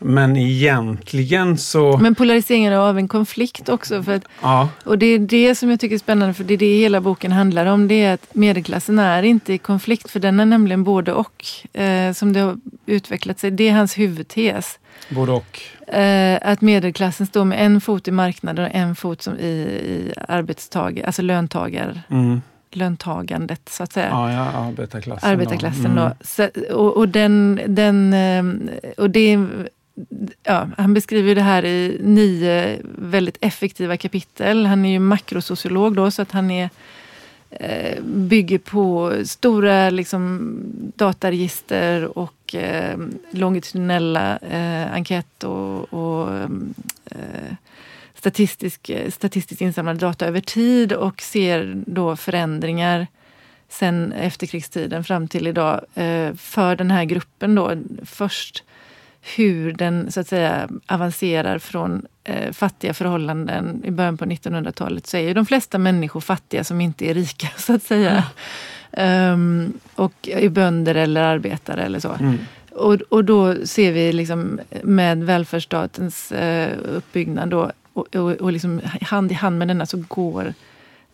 Men egentligen så... Men polariseringen av en konflikt också. För att, ja. Och det är det som jag tycker är spännande, för det är det hela boken handlar om. Det är att medelklassen är inte i konflikt, för den är nämligen både och. Eh, som det har utvecklat sig. Det är hans huvudtes. Både och? Eh, att medelklassen står med en fot i marknaden och en fot som i, i arbetstagare, alltså löntagar. Mm löntagandet så att säga. Ja, ja arbetarklassen. Arbetarklassen. Mm. och, och, den, den, eh, och det ja, han beskriver det här i nio väldigt effektiva kapitel. Han är ju makrosociolog då, så att han är, eh, bygger på stora liksom, dataregister och eh, longitudinella eh, enkät och, och eh, statistisk, statistiskt insamlade data över tid och ser då förändringar sen efterkrigstiden fram till idag eh, för den här gruppen då. Först hur den så att säga avancerar från eh, fattiga förhållanden i början på 1900-talet så är ju de flesta människor fattiga som inte är rika så att säga. Mm. Um, och är bönder eller arbetare eller så. Mm. Och, och då ser vi liksom med välfärdsstatens eh, uppbyggnad då, och, och, och liksom hand i hand med denna så går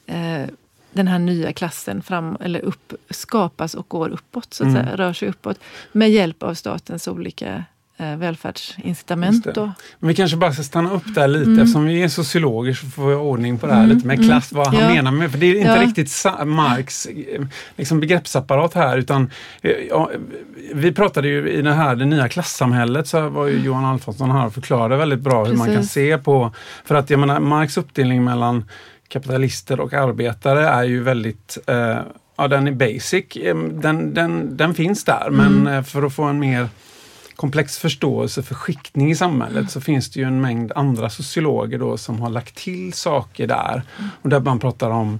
eh, den här nya klassen fram, eller upp, skapas och går uppåt, så att mm. säga, rör sig uppåt med hjälp av statens olika välfärdsincitament. Då. Men vi kanske bara ska stanna upp där lite mm. eftersom vi är sociologer så får vi ordning på det här mm. lite med mm. klass, vad han ja. menar med, för det är inte ja. riktigt Marx eh, liksom begreppsapparat här utan eh, ja, vi pratade ju i det här det nya klassamhället så var ju. Johan Alfonsson här och förklarade väldigt bra Precis. hur man kan se på, för att jag menar Marx uppdelning mellan kapitalister och arbetare är ju väldigt eh, Ja, den är basic. Den, den, den finns där, men mm. för att få en mer komplex förståelse för skiktning i samhället så finns det ju en mängd andra sociologer då som har lagt till saker där. Och där man pratar om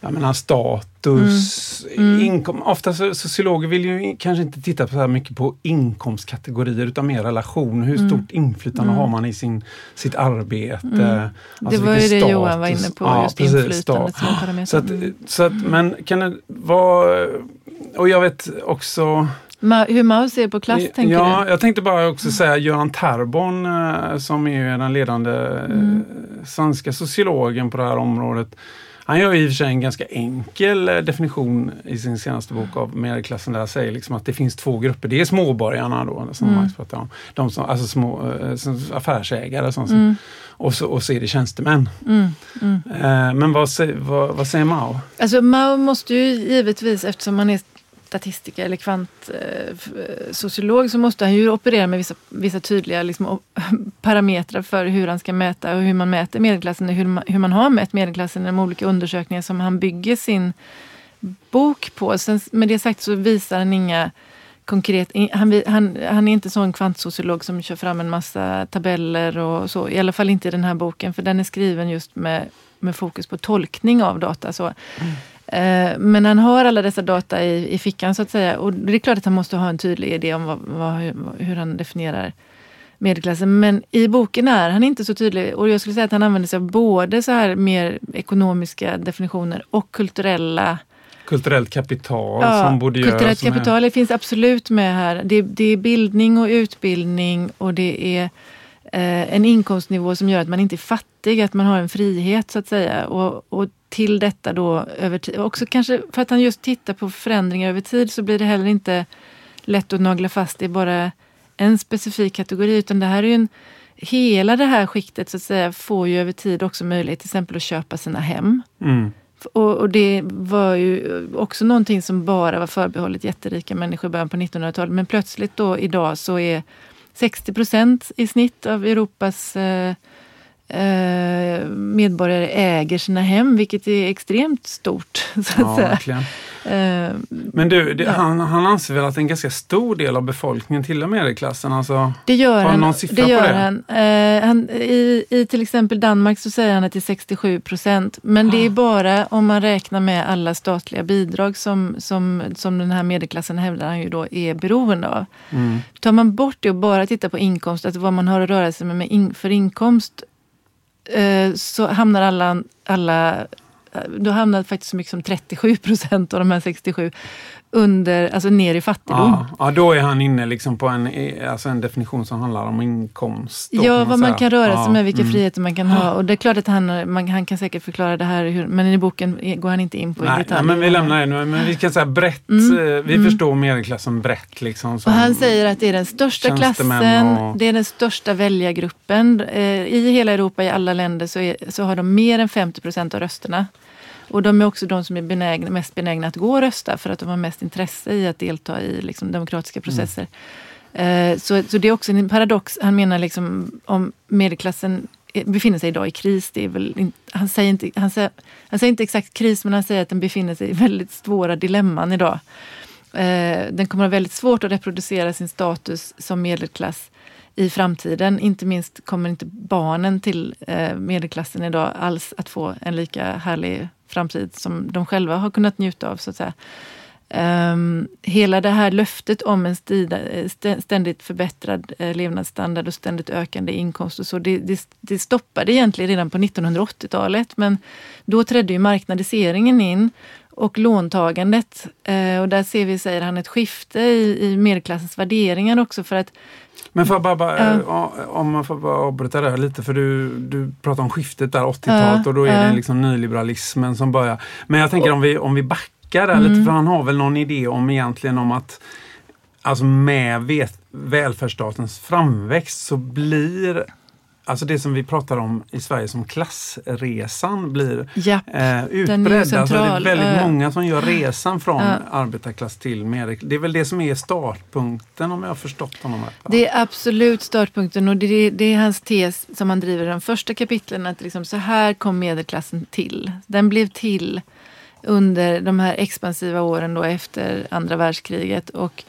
jag menar, status, mm. mm. inkom. Ofta sociologer vill ju kanske inte titta på så här mycket på inkomstkategorier utan mer relation. Hur mm. stort inflytande mm. har man i sin, sitt arbete? Mm. Alltså det var ju det status. Johan var inne på, ja, just precis, inflytandet som parameter. Så att, så att, men kan det vara... Och jag vet också Ma hur Mao ser på klass, tänker ja, du? Jag tänkte bara också säga Göran Terborn eh, som är den ledande mm. svenska sociologen på det här området. Han gör i och för sig en ganska enkel eh, definition i sin senaste bok av medelklassen där han säger liksom att det finns två grupper. Det är småborgarna då, som mm. Max pratar om. De som, alltså små som affärsägare som, mm. och, så, och så är det tjänstemän. Mm. Mm. Men vad, vad, vad säger Mao? Alltså Mao måste ju givetvis, eftersom han är statistiker eller kvantsociolog eh, eh, så måste han ju operera med vissa, vissa tydliga liksom, parametrar för hur han ska mäta och hur man mäter medelklassen och hur man, hur man har mätt medelklassen i de olika undersökningar som han bygger sin bok på. Sen, med det sagt så visar han inga konkret... Han, han, han är inte sån kvantsociolog som kör fram en massa tabeller och så. I alla fall inte i den här boken för den är skriven just med, med fokus på tolkning av data. Så. Mm. Eh, men han har alla dessa data i, i fickan så att säga. Och det är klart att han måste ha en tydlig idé om vad, vad, hur han definierar medelklassen. Men i boken är han inte så tydlig. Och jag skulle säga att han använder sig av både så här mer ekonomiska definitioner och kulturella Kulturellt kapital ja, som borde göra... Kulturellt kapital är... finns absolut med här. Det, det, är bildning och utbildning och det är eh, en inkomstnivå som gör att man inte är fattig, att man har en frihet så att säga. Och, och till detta då över tid. Också kanske för att han just tittar på förändringar över tid så blir det heller inte lätt att nagla fast i bara en specifik kategori utan det här är ju en Hela det här skiktet så att säga får ju över tid också möjlighet till exempel att köpa sina hem. Mm. Och, och, det var ju också någonting som bara var förbehållet jätterika människor i början på 1900-talet. Men plötsligt då idag så är 60 procent i snitt av Europas eh, eh, medborgare äger sina hem, vilket är extremt stort. Så att ja, säga. Eh, Men du, det, Ja. han, han anser väl att en ganska stor del av befolkningen tillhör medelklassen? Alltså, Det gör Har han. någon siffra det på gör det? han. Eh, han i, I till exempel Danmark så säger han att det är 67 procent. Men Ah. det är bara om man räknar med alla statliga bidrag som, som, som den här medelklassen hävdar han ju då är beroende av. mm. Tar man bort det och bara tittar på inkomst, alltså vad man har att röra sig med, med in, för inkomst, Eh, så hamnar alla, alla eh, då hamnar faktiskt så mycket som 37 procent av de här 67 under, alltså ner i fattigdom. ja, ja, då är han inne liksom på en, alltså en definition som handlar om inkomst. då, Ja, kan vad man kan röra sig Ja, med, vilka mm. friheter man kan ha. Och det är klart att han, man, han kan säkert förklara det här, hur, men i boken går han inte in på i Nej, detalj. nej, men vi lämnar det nu. Men vi kan säga brett. Mm, eh, Vi mm. förstår medelklassen brett. Liksom, Och han säger att det är den största klassen, och- det är den största väljargruppen. Eh, I hela Europa, i alla länder, så, är, så har de mer än 50 procent av rösterna. Och de är också de som är benägna, mest benägna att gå och rösta för att de har mest intresse i att delta i liksom, demokratiska processer. Eh, så, så det är också en paradox. Han menar liksom om medelklassen befinner sig idag i kris. Det är väl han, säger inte, han, säger, han säger inte exakt kris, men han säger att den befinner sig i väldigt svåra dilemman idag. Eh, den kommer att ha väldigt svårt att reproducera sin status som medelklass i framtiden. Inte minst kommer inte barnen till eh, medelklassen idag alls att få en lika härlig framtid som de själva har kunnat njuta av. så att säga. Um, hela det här löftet om en stida, ständigt förbättrad eh, levnadsstandard och ständigt ökande inkomst och så, det, det, det stoppade egentligen redan på 1980-talet. Men då trädde ju marknadiseringen in och låntagandet. Eh, och där ser vi, säger han, ett skifte i, i medelklassens värderingar också. för att Men får jag bara, bara Ja. eh, om man får bara avbryta det här lite för du, du pratar om skiftet där 80-talet Ja, och då är ja. det liksom nyliberalismen som börjar. Men jag tänker om vi, om vi backar där Mm. lite för han har väl någon idé om egentligen om att alltså med vet, välfärdsstatens framväxt så blir Alltså det som vi pratar om i Sverige som klassresan blir ja, eh, utbredd. Alltså det är central. väldigt många som gör resan från Ja. arbetarklass till medelklass. Det är väl det som är startpunkten om jag har förstått honom rätt. Det är absolut startpunkten och det är, det är hans tes som han driver i de första kapitlen. Att liksom så här kom medelklassen till. Den blev till under de här expansiva åren då efter andra världskriget. Och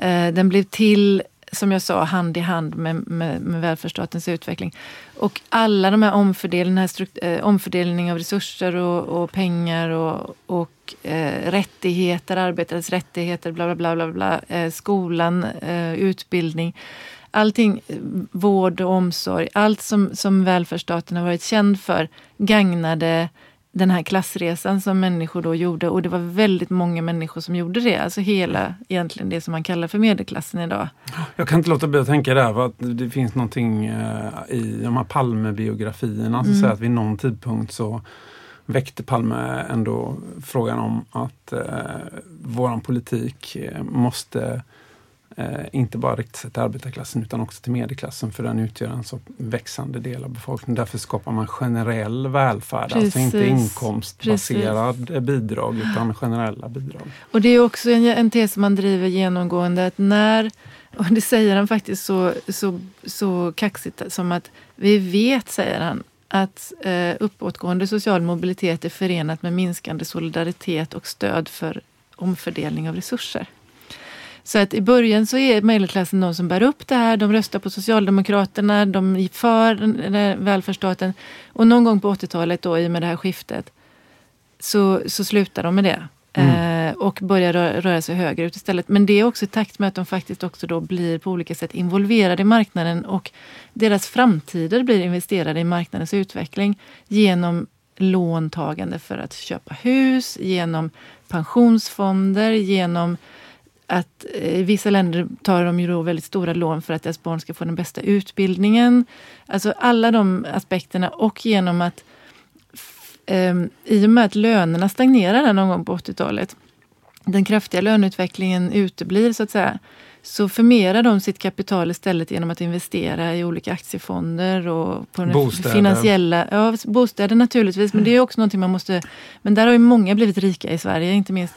eh, den blev till, som jag sa, hand i hand med, med, med välfärdsstatens utveckling. Och alla de här omfördelningarna, eh, omfördelning av resurser och, och pengar och, och eh, rättigheter, arbetares rättigheter, bla bla bla, bla, bla eh, skolan, eh, utbildning. Allting, eh, vård och omsorg, allt som, som välfärdsstaten har varit känd för gagnade den här klassresan som människor då gjorde. Och det var väldigt många människor som gjorde det. Alltså hela, egentligen det som man kallar för medelklassen idag. Jag kan inte låta bli att tänka där för att det finns någonting eh, i de här Palme-biografierna som Mm. säger att vid någon tidpunkt så väckte Palme ändå frågan om att eh, våran politik eh, måste eh, inte bara rikta sig till arbetarklassen utan också till medelklassen för den utgör en så växande del av befolkningen. Därför skapar man generell välfärd, alltså inte Precis. inkomstbaserad eh, bidrag utan generella bidrag. Och det är också en, en tes som han driver genomgående att när, och det säger han faktiskt så, så, så kaxigt som att vi vet, säger han, att eh, uppåtgående social mobilitet är förenat med minskande solidaritet och stöd för omfördelning av resurser. Så att i början så är medelklassen de som bär upp det här. De röstar på Socialdemokraterna, de är för välfärdsstaten. Och någon gång på 80-talet då, i och med det här skiftet, så, så slutar de med det. Eh, och börjar rö- röra sig högerut istället. Men det är också i takt med att de faktiskt också då blir på olika sätt involverade i marknaden och deras framtider blir investerade i marknadens utveckling genom låntagande för att köpa hus, genom pensionsfonder, genom att eh, i vissa länder tar de ju då väldigt stora lån för att deras barn ska få den bästa utbildningen. Alltså alla de aspekterna och genom att ehm, i och med att lönerna stagnerar någon gång på 80-talet, den kraftiga löneutvecklingen uteblir så att säga, så förmerar de sitt kapital istället genom att investera i olika aktiefonder och på Bostäder. finansiella... Ja, bostäder naturligtvis, men det är också någonting man måste... Men där har ju många blivit rika i Sverige, inte minst.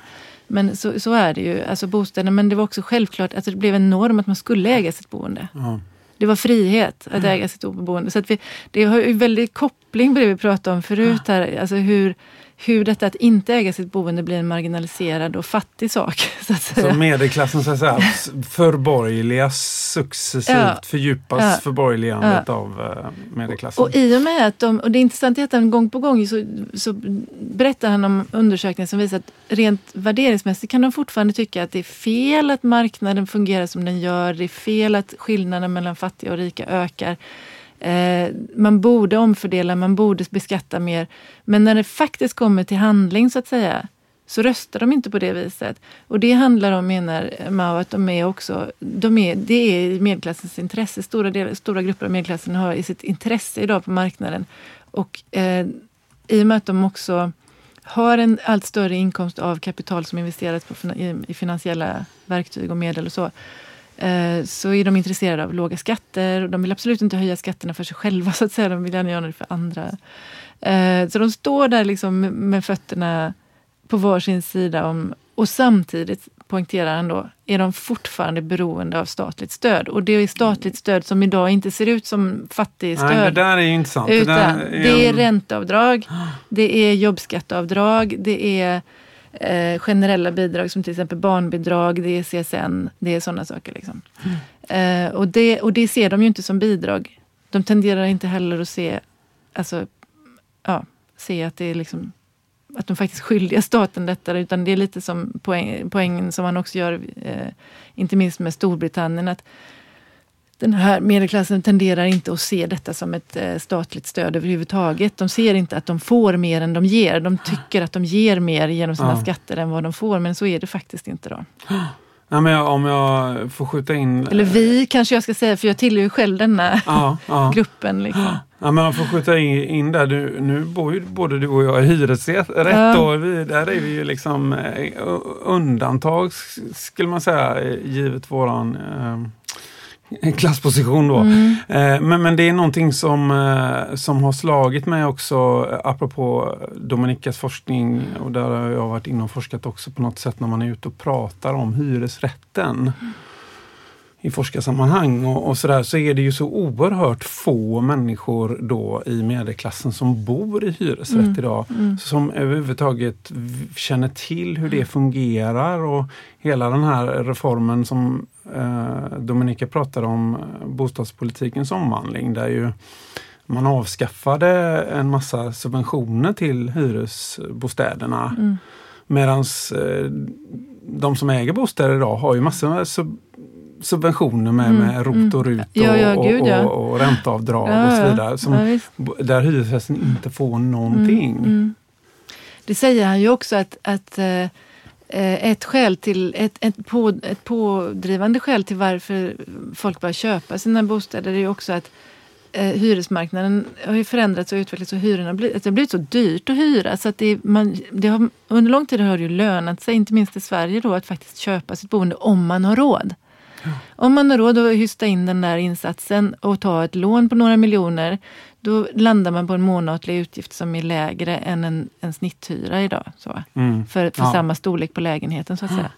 Men så, så är det ju, alltså bostäder. Men det var också självklart, alltså det blev en norm att man skulle äga sitt boende. Ja. Det var frihet att äga sitt boende. Så att vi, det har ju väldigt koppling på det vi pratade om förut här. Alltså hur, hur detta att inte äga sitt boende blir en marginaliserad och fattig sak. Så, att säga. så medelklassen så att säga, förborgerligas successivt, Ja. fördjupas Ja. förborgerligandet Ja. av eh, medelklassen. Och i och med att de, och det är intressant är att han gång på gång så, så berättar han om undersökningar som visar att rent värderingsmässigt kan de fortfarande tycka att det är fel att marknaden fungerar som den gör. Det är fel att skillnaden mellan fattiga och rika ökar. Eh, man borde omfördela, man borde beskatta mer. Men när det faktiskt kommer till handling så att säga så röstar de inte på det viset. Och det handlar om, menar Mao, att de är också, de är, det är i medelklassens intresse. Stora, del, stora grupper av medelklassen har i sitt intresse idag på marknaden. Och eh, i och med att de också har en allt större inkomst av kapital som investeras på, i, i finansiella verktyg och medel och så, eh, så är de intresserade av låga skatter. Och de vill absolut inte höja skatterna för sig själva, så att säga. De vill gärna göra det för andra. Eh, så de står där liksom med fötterna på varsin sida om, och samtidigt poängterar han då, är de fortfarande beroende av statligt stöd. Och det är statligt stöd som idag inte ser ut som fattigstöd. Nej, det där är intressant. Utan det är en- ränteavdrag, det är jobbskatteavdrag, det är eh, generella bidrag som till exempel barnbidrag, det är CSN, det är sådana saker. Liksom. Eh, och, det, och det ser de ju inte som bidrag. De tenderar inte heller att se, alltså, ja, se att det är liksom att de faktiskt skyldiga staten detta, utan det är lite som poäng, poängen som man också gör, eh, inte minst med Storbritannien, att den här medelklassen tenderar inte att se detta som ett eh, statligt stöd överhuvudtaget. De ser inte att de får mer än de ger. De tycker att de ger mer genom sina Ja. skatter än vad de får, men så är det faktiskt inte. då. Ja, men jag, om jag får skjuta in... Eller vi kanske jag ska säga, för jag tillhör ju själv denna Ja, ja. gruppen. Liksom. Ja, men man får skjuta in, in där. Du, nu bor ju både du och jag i hyresrätt. Ja. Och vi, där är vi ju liksom eh, undantag skulle man säga, eh, givet våran eh, klassposition då. Mm. Eh, men, men det är någonting som, eh, som har slagit mig också eh, apropå Dominikas forskning och där har jag varit inne och forskat också på något sätt när man är ute och pratar om hyresrätten i forskarsammanhang och, och sådär så är det ju så oerhört få människor då i medelklassen som bor i hyresrätt Mm. idag. Mm. Som överhuvudtaget känner till hur det fungerar och hela den här reformen som eh, Dominika pratade om, bostadspolitikens omvandling där ju man avskaffade en massa subventioner till hyresbostäderna. Mm. Medan eh, de som äger bostäder idag har ju massor med sub subventioner med, Mm, med ROT och RUT och, Ja, och, gud, ja. och, och ränteavdrag och så vidare. Som, där hyresgästen inte får någonting. Mm, mm. Det säger han ju också att, att eh, ett, skäl till, ett, ett, på, ett pådrivande skäl till varför folk börjar köpa sina bostäder är ju också att eh, hyresmarknaden har förändrats och utvecklats och hyrorna blivit, att det har blivit så dyrt att hyra. Så att det, man, det har, under lång tid har det ju lönat sig, inte minst i Sverige, då, att faktiskt köpa sitt boende om man har råd. Om man har råd att hysta in den där insatsen och ta ett lån på några miljoner, då landar man på en månatlig utgift som är lägre än en, en snitthyra idag. Så, Mm. för för Ja. samma storlek på lägenheten så att säga.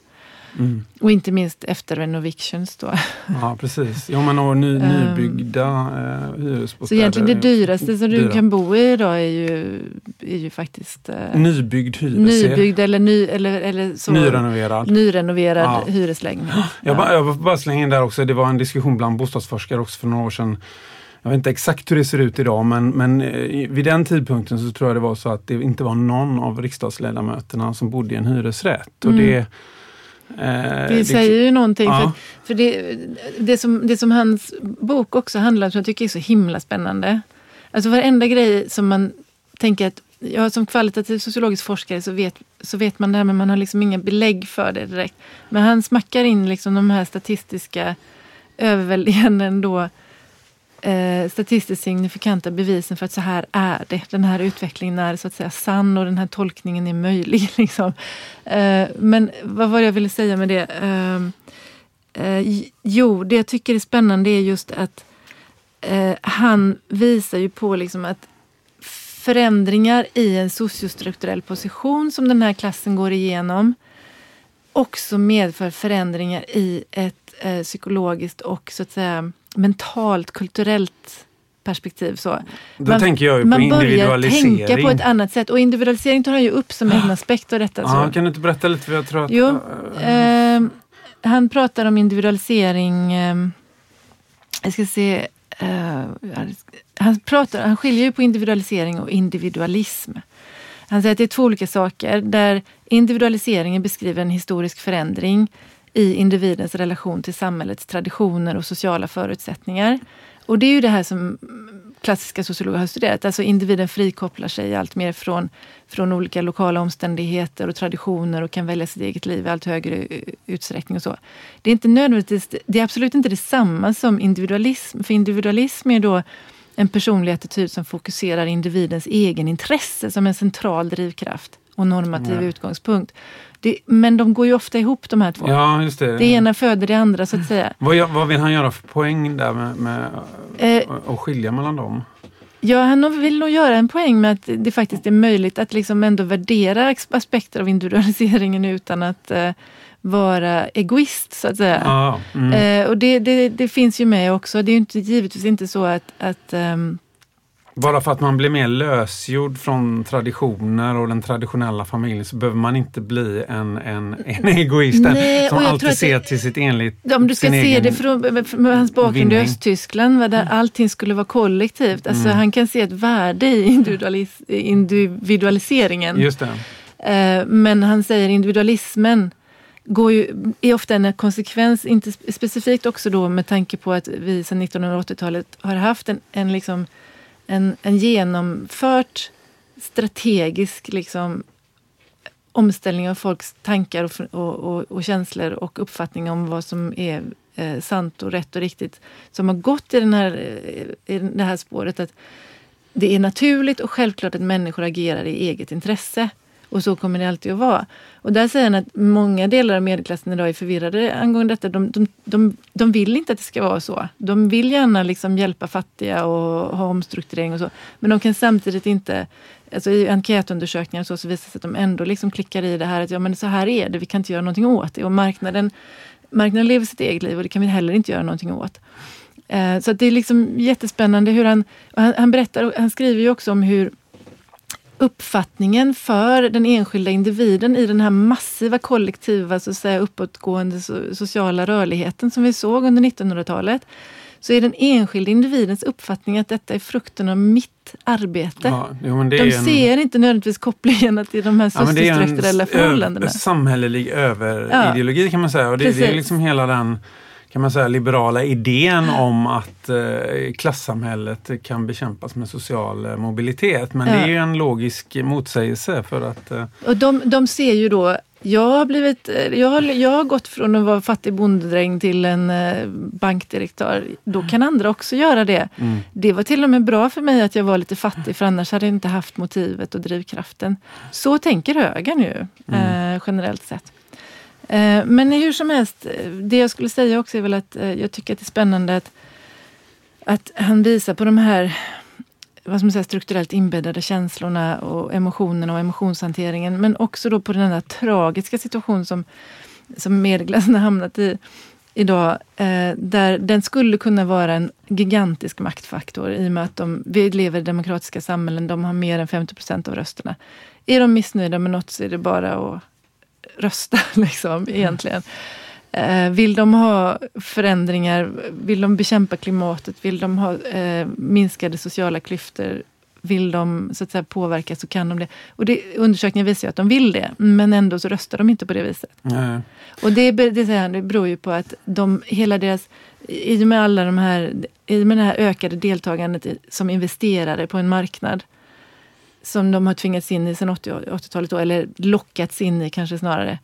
Mm. Och inte minst efter renovictions då. Ja precis. Jo men och ny, Ehm. nybyggda eh, hyresbostäder. Så egentligen det dyraste som du dyra. kan bo i idag är ju, är ju faktiskt eh, Nybyggd hyresrätt. nybyggd eller, ny, eller, eller så, Nyrenoverad. nyrenoverad Ja. hyreslägenhet. Jag, bara, jag bara slänga in där också, det var en diskussion bland bostadsforskare också för några år sedan. Jag vet inte exakt hur det ser ut idag men, men eh, vid den tidpunkten så tror jag det var så att det inte var någon av riksdagsledamöterna som bodde i en hyresrätt. Och Mm. Det, eh, Det säger ju någonting. Ja. För, för det, det, som, det som hans bok också handlar om, som jag tycker är så himla spännande. Alltså varenda grej som man tänker att, ja, som kvalitativ sociologisk forskare så vet, så vet man det här men man har liksom inga belägg för det direkt. Men han smackar in liksom de här statistiska överväldigande ändå eh, statistiskt signifikanta bevisen för att så här är det. Den här utvecklingen är så att säga sann och den här tolkningen är möjlig. Liksom. Eh, men vad var det jag ville säga med det? Ehm, eh, eh, jo, det jag tycker är spännande är just att eh, han visar ju på liksom att förändringar i en sociostrukturell position som den här klassen går igenom också medför förändringar i ett eh, psykologiskt och så att säga mentalt, kulturellt perspektiv. Så. Då man, tänker jag ju på man börjar individualisering. tänka på ett annat sätt och individualisering tar han ju upp som en aspekt av detta. Så. kan du inte berätta lite? För jag tror att, Jo, eh, han pratar om individualisering. Eh, jag ska se. Eh, han, pratar, han skiljer ju på individualisering och individualism. Han säger att det är två olika saker. Där individualiseringen beskriver en historisk förändring i individens relation till samhällets traditioner och sociala förutsättningar. Och det är ju det här som klassiska sociologer har studerat. Alltså individen frikopplar sig allt mer från, från olika lokala omständigheter och traditioner och kan välja sitt eget liv i allt högre utsträckning. och så. Det är inte nödvändigtvis, det är absolut inte detsamma som individualism. För individualism är då en personlig attityd som fokuserar individens egen intresse som en central drivkraft och normativ Ja. utgångspunkt. Det, men de går ju ofta ihop de här två. Ja, just det. Det ena föder det andra så att säga. Vad, vad vill han göra för poäng där med, med Eh, att skilja mellan dem? Ja, han vill nog göra en poäng med att det faktiskt är möjligt att liksom ändå värdera aspekter av individualiseringen utan att eh, vara egoist så att säga. Ja, mm. Eh, och det, det, det finns ju med också. Det är ju inte, givetvis inte så att, att ehm, Bara för att man blir mer lösgjord från traditioner och den traditionella familjen så behöver man inte bli en, en, en egoist Nej, som alltid ser det- till sitt enligt om du ska se det från med hans bakgrund i. Östtyskland, där allting skulle vara kollektivt. Alltså, Mm. Han kan se ett värde i individualis, individualiseringen. Just det. Eh, Men han säger individualismen går ju, är ofta en konsekvens, inte spe- specifikt också då med tanke på att vi sedan 1980-talet har haft en, en, liksom, en, en genomfört strategisk liksom, omställning av folks tankar och, och, och, och känslor och uppfattning om vad som är eh, sant och rätt och riktigt. Som har gått i, den här, eh, i det här spåret att det är naturligt och självklart att människor agerar i eget intresse. Och så kommer det alltid att vara. Och där säger han att många delar av medelklassen idag är förvirrade angående detta. De, de, de, de vill inte att det ska vara så. De vill gärna liksom hjälpa fattiga och ha omstrukturering och så. Men de kan samtidigt inte, alltså i enkätundersökningar och så, så visar det sig att de ändå liksom klickar i det här att ja men så här är det, vi kan inte göra någonting åt det. Och marknaden, marknaden lever sitt eget liv och det kan vi heller inte göra någonting åt. Eh, Så att det är liksom jättespännande hur han, han, han berättar, han skriver ju också om hur uppfattningen för den enskilda individen i den här massiva kollektiva, så att säga, uppåtgående so- sociala rörligheten som vi såg under 1900-talet, så är den enskilda individens uppfattning att detta är frukten av mitt arbete. Ja, jo, De är en, ser inte nödvändigtvis kopplingen till de här ja, men det är en sociostrukturella förhållandena. samhällelig överideologi kan man säga. Och det, det är liksom hela den kan man säga, liberala idén om att eh, klassamhället kan bekämpas med social eh, mobilitet. Men det är ju en logisk motsägelse för att eh, Och de, de ser ju då, jag har, blivit, jag, har, jag har gått från att vara fattig bondedräng till en bankdirektör. Då kan andra också göra det. mm, Det var till och med bra för mig att jag var lite fattig för annars hade jag inte haft motivet och drivkraften. Så tänker högern ju eh, generellt sett. Eh, men hur som helst, eh, det jag skulle säga också är väl att eh, jag tycker att det är spännande att, att han visar på de här vad som säga, strukturellt inbäddade känslorna och emotionerna och emotionshanteringen. Men också då på den här tragiska situation som, som medelklassen har hamnat i idag. Eh, där den skulle kunna vara en gigantisk maktfaktor i och med att de, vi lever i demokratiska samhällen. De har mer än 50 procent av rösterna. Är de missnöjda med något så är det bara att rösta liksom, egentligen. Eh, vill de ha förändringar, vill de bekämpa klimatet, vill de ha eh, minskade sociala klyftor, vill de så att säga, påverka så kan de det. Och det, undersökningar visar ju att de vill det, men ändå så röstar de inte på det viset. nej. Och det, det, han, det beror ju på att de, hela deras, i och med alla de här, i och med det här ökade deltagandet som investerare på en marknad, som de har tvingats in i sedan 80 80-talet, då, eller lockats in i kanske snarare,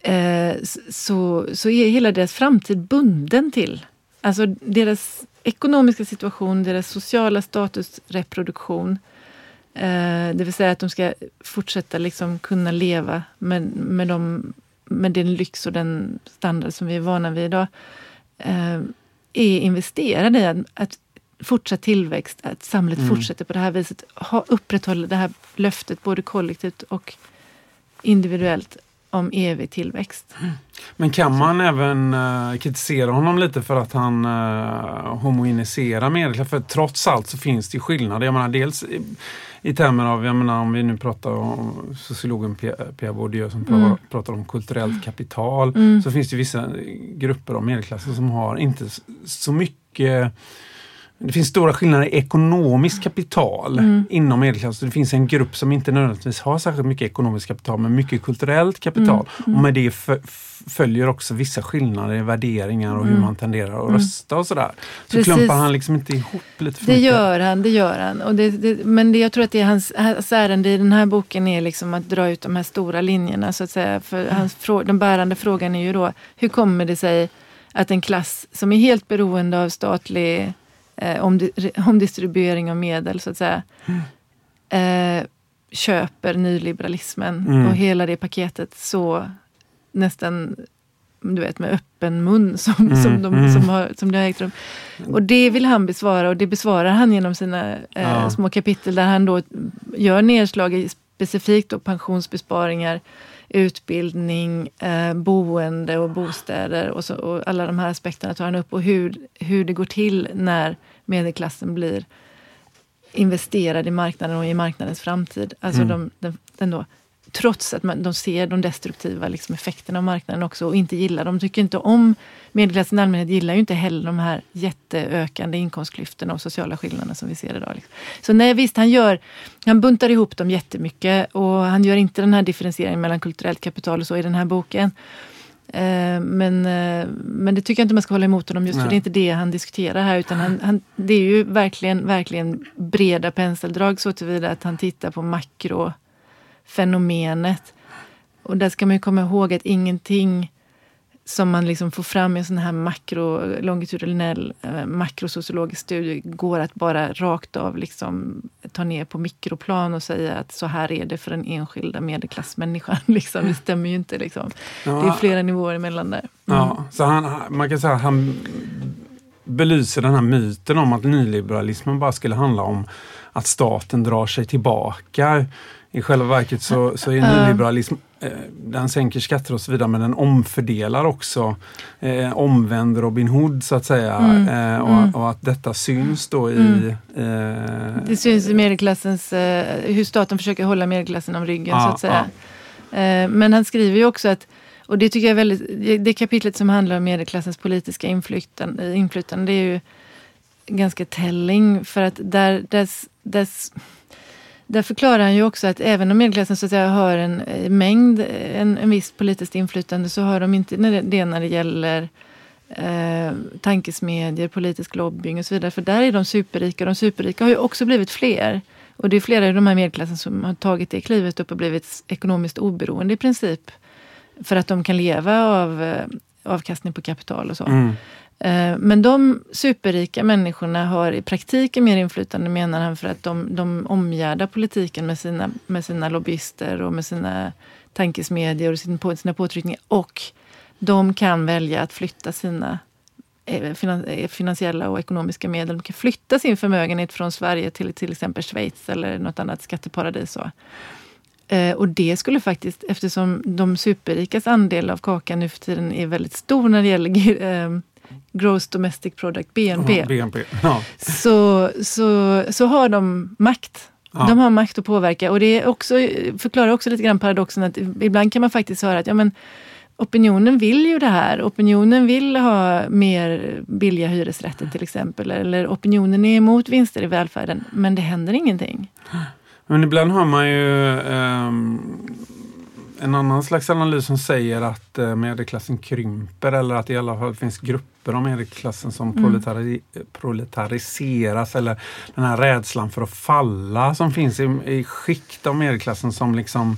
eh, så, så är hela deras framtid bunden till alltså deras ekonomiska situation, deras sociala status, reproduktion. Eh, det vill säga att de ska fortsätta liksom kunna leva med, med, de, med den lyx och den standard som vi är vana vid idag. Eh, är investerade i att, att fortsatt tillväxt, att samhället Mm. fortsätter på det här viset. Ha, upprätthåller det här löftet både kollektivt och individuellt. om evig tillväxt. Men kan man även uh, kritisera honom lite för att han uh, homogeniserar medelklassen? För trots allt så finns det skillnader. Jag menar dels i, i termer av, jag menar om vi nu pratar om sociologen Pierre Bourdieu som mm. pratar om kulturellt kapital, mm. så finns det vissa grupper av medelklassen som har inte så mycket det finns stora skillnader i ekonomiskt kapital mm. inom medelklassen. Det finns en grupp som inte nödvändigtvis har särskilt mycket ekonomiskt kapital men mycket kulturellt kapital. Mm. Mm. Och med det följer också vissa skillnader i värderingar och hur mm. man tenderar att mm. rösta och sådär. Så Precis. klumpar han liksom inte ihop lite för Det mycket. gör han, det gör han. Och det, det, men det, jag tror att det är hans, hans ärende i den här boken är liksom att dra ut de här stora linjerna så att säga. För mm. hans, den bärande frågan är ju då, hur kommer det sig att en klass som är helt beroende av statlig eh, om, omdistribuering av medel så att säga. Mm. Eh, köper nyliberalismen mm. och hela det paketet så nästan du vet, med öppen mun som, mm, som, de, mm. som, har, som det har ägt rum. Och det vill han besvara och det besvarar han genom sina eh, ja. små kapitel där han då gör nedslag i specifikt då pensionsbesparingar, utbildning, eh, boende och bostäder och, så, och alla de här aspekterna tar han upp och hur, hur det går till när medelklassen blir investerad i marknaden och i marknadens framtid. Alltså mm. de, de, då, trots att man, de ser de destruktiva liksom, effekterna av marknaden också och inte gillar De tycker inte om, medelklassen i allmänhet gillar ju inte heller de här jätteökande inkomstklyftorna och sociala skillnaderna som vi ser idag. Liksom. Så nej visst, han, gör, han buntar ihop dem jättemycket och han gör inte den här differentieringen mellan kulturellt kapital och så i den här boken. Eh, men, eh, men det tycker jag inte man ska hålla emot honom just Nej. för det är inte det han diskuterar här utan han, han, det är ju verkligen, verkligen breda penseldrag så tillvida att han tittar på makrofenomenet. Och där ska man ju komma ihåg att ingenting som man liksom får fram i en sån här makro, longitudinell eh, makrosociologisk studie går att bara rakt av liksom ta ner på mikroplan och säga att så här är det för den enskilda medelklassmänniskan. Liksom. Det stämmer ju inte. Liksom. Ja. Det är flera nivåer emellan där. Mm. Ja, så han, man kan säga att han belyser den här myten om att nyliberalismen bara skulle handla om att staten drar sig tillbaka. I själva verket så, så är nyliberalism den sänker skatter och så vidare men den omfördelar också eh, omvänd Robin Hood så att säga. Mm. Eh, och, mm. och, att detta syns då i... Mm. Eh, det syns i medelklassens, eh, hur staten försöker hålla medelklassen om ryggen ja, så att säga. Ja. Eh, men han skriver ju också att och det tycker jag är väldigt, det kapitlet som handlar om medelklassens politiska inflytande, inflytande det är ju ganska telling för att där, dess, dess där förklarar han ju också att även om medelklassen så att säga, har en eh, mängd, eh, en, en viss politiskt inflytande så har de inte det när det gäller eh, tankesmedjor, politisk lobbying och så vidare. För där är de superrika och de superrika har ju också blivit fler. Och det är flera i de här medelklassen som har tagit det klivet upp och blivit ekonomiskt oberoende i princip. För att de kan leva av eh, avkastning på kapital och så. Mm. Eh, men de superrika människorna har i praktiken mer inflytande menar han för att de, de omgärdar politiken med sina, med sina lobbyister och med sina tankesmedjor och sina, sina påtryckningar. Och de kan välja att flytta sina eh, eh, finansiella och ekonomiska medel. De kan flytta sin förmögenhet från Sverige till till exempel Schweiz eller något annat skatteparadis. Och det skulle faktiskt, eftersom de superrikas andel av kakan nu för tiden är väldigt stor när det gäller Gross Domestic Product, BNP, BNP. Ja. Så, så, så har de makt. Ja. De har makt att påverka och det är också, förklarar också lite grann paradoxen att ibland kan man faktiskt höra att ja, men, opinionen vill ju det här. Opinionen vill ha mer billiga hyresrätter till exempel. Eller opinionen är emot vinster i välfärden. Men det händer ingenting. Men ibland hör man ju um en annan slags analys som säger att eh, medelklassen krymper eller att det i alla fall finns grupper av medelklassen som mm. proletari proletariseras eller den här rädslan för att falla som finns i, i skikt av medelklassen som liksom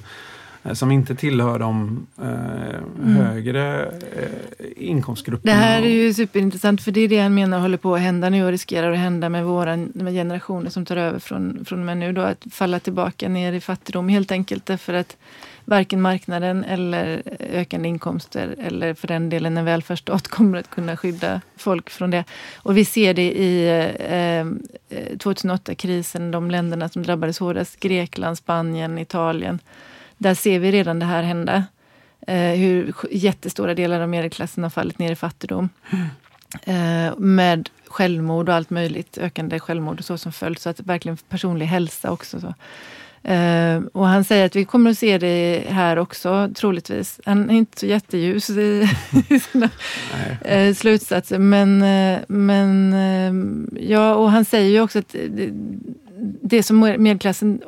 eh, som inte tillhör de eh, mm. högre eh, inkomstgrupperna. Det här är ju superintressant för det är det han menar håller på att hända nu och riskerar att hända med våra med generationer som tar över från, från och med nu. Då, att falla tillbaka ner i fattigdom helt enkelt därför att varken marknaden eller ökande inkomster eller för den delen en välfärdsstat kommer att kunna skydda folk från det. Och vi ser det i eh, eh 2008-krisen, de länderna som drabbades hårdast, Grekland, Spanien, Italien. Där ser vi redan det här hända. Eh, hur jättestora delar av medelklassen har fallit ner i fattigdom. Eh, med självmord och allt möjligt, ökande självmord och så som följd. Så att verkligen personlig hälsa också. Så. Uh, och han säger att vi kommer att se det här också troligtvis. Han är inte så jätteljus i, i sina uh, slutsatser. Men, uh, men ja, och han säger ju också att det, som medelklassen,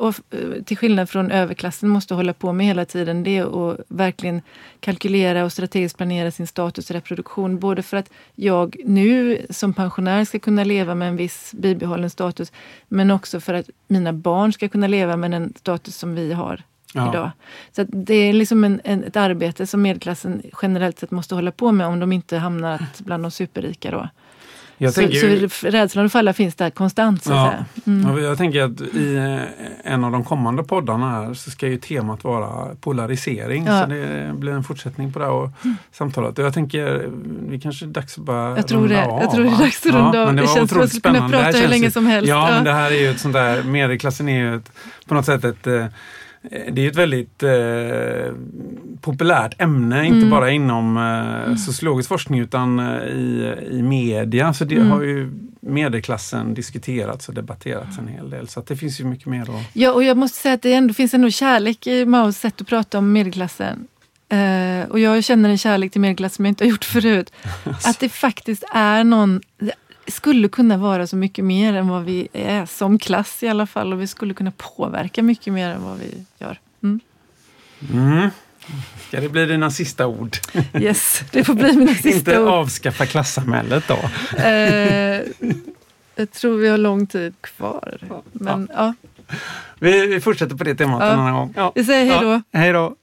till skillnad från överklassen, måste hålla på med hela tiden, det är att verkligen kalkylera och strategiskt planera sin status och reproduktion. Både för att jag nu som pensionär ska kunna leva med en viss bibehållen status, men också för att mina barn ska kunna leva med den status som vi har ja. idag. Så det är liksom en, en, ett arbete som medelklassen generellt sett måste hålla på med om de inte hamnar bland de superrika. Då. Jag så, tänker, så rädslan att falla finns där konstant. Så ja, mm. Jag tänker att i eh, en av de kommande poddarna här så ska ju temat vara polarisering. Ja. Så det blir en fortsättning på det här mm. samtalet. Jag tänker vi kanske är dags att börja jag tror det. Av, jag tror det är dags att runda av. det, det känns som att vi skulle kunna prata hur länge som helst. Ja, ja, men det här är ju ett sånt där, medelklassen är ju ett, på något sätt ett Eh, det är ett väldigt eh, populärt ämne, mm. inte bara inom eh, sociologisk forskning utan eh, i, i media. Så det mm. har ju medelklassen diskuterats och debatterats en hel del. Så det finns ju mycket mer att... Ja, och jag måste säga att det ändå finns ändå kärlek i Maos sätt att prata om medelklassen. Uh, och jag känner en kärlek till medelklassen som jag inte har gjort förut. att det faktiskt är någon, skulle kunna vara så mycket mer än vad vi är som klass i alla fall. Och vi skulle kunna påverka mycket mer än vad vi gör. Mm. Mm. Ska det bli dina sista ord? Yes, det får bli mina sista Inte ord. Inte avskaffa klassamhället då? Eh, jag tror vi har lång tid kvar. Men, ja. ja. Vi, vi, fortsätter på det temat ja. en annan gång. Ja. Vi säger hej då. Hej då.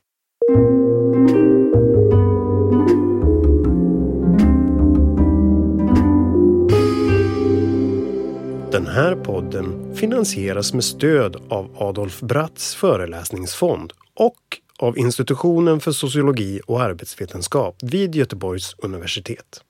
Den här podden finansieras med stöd av Adolf Bratts föreläsningsfond och av Institutionen för sociologi och arbetsvetenskap vid Göteborgs universitet.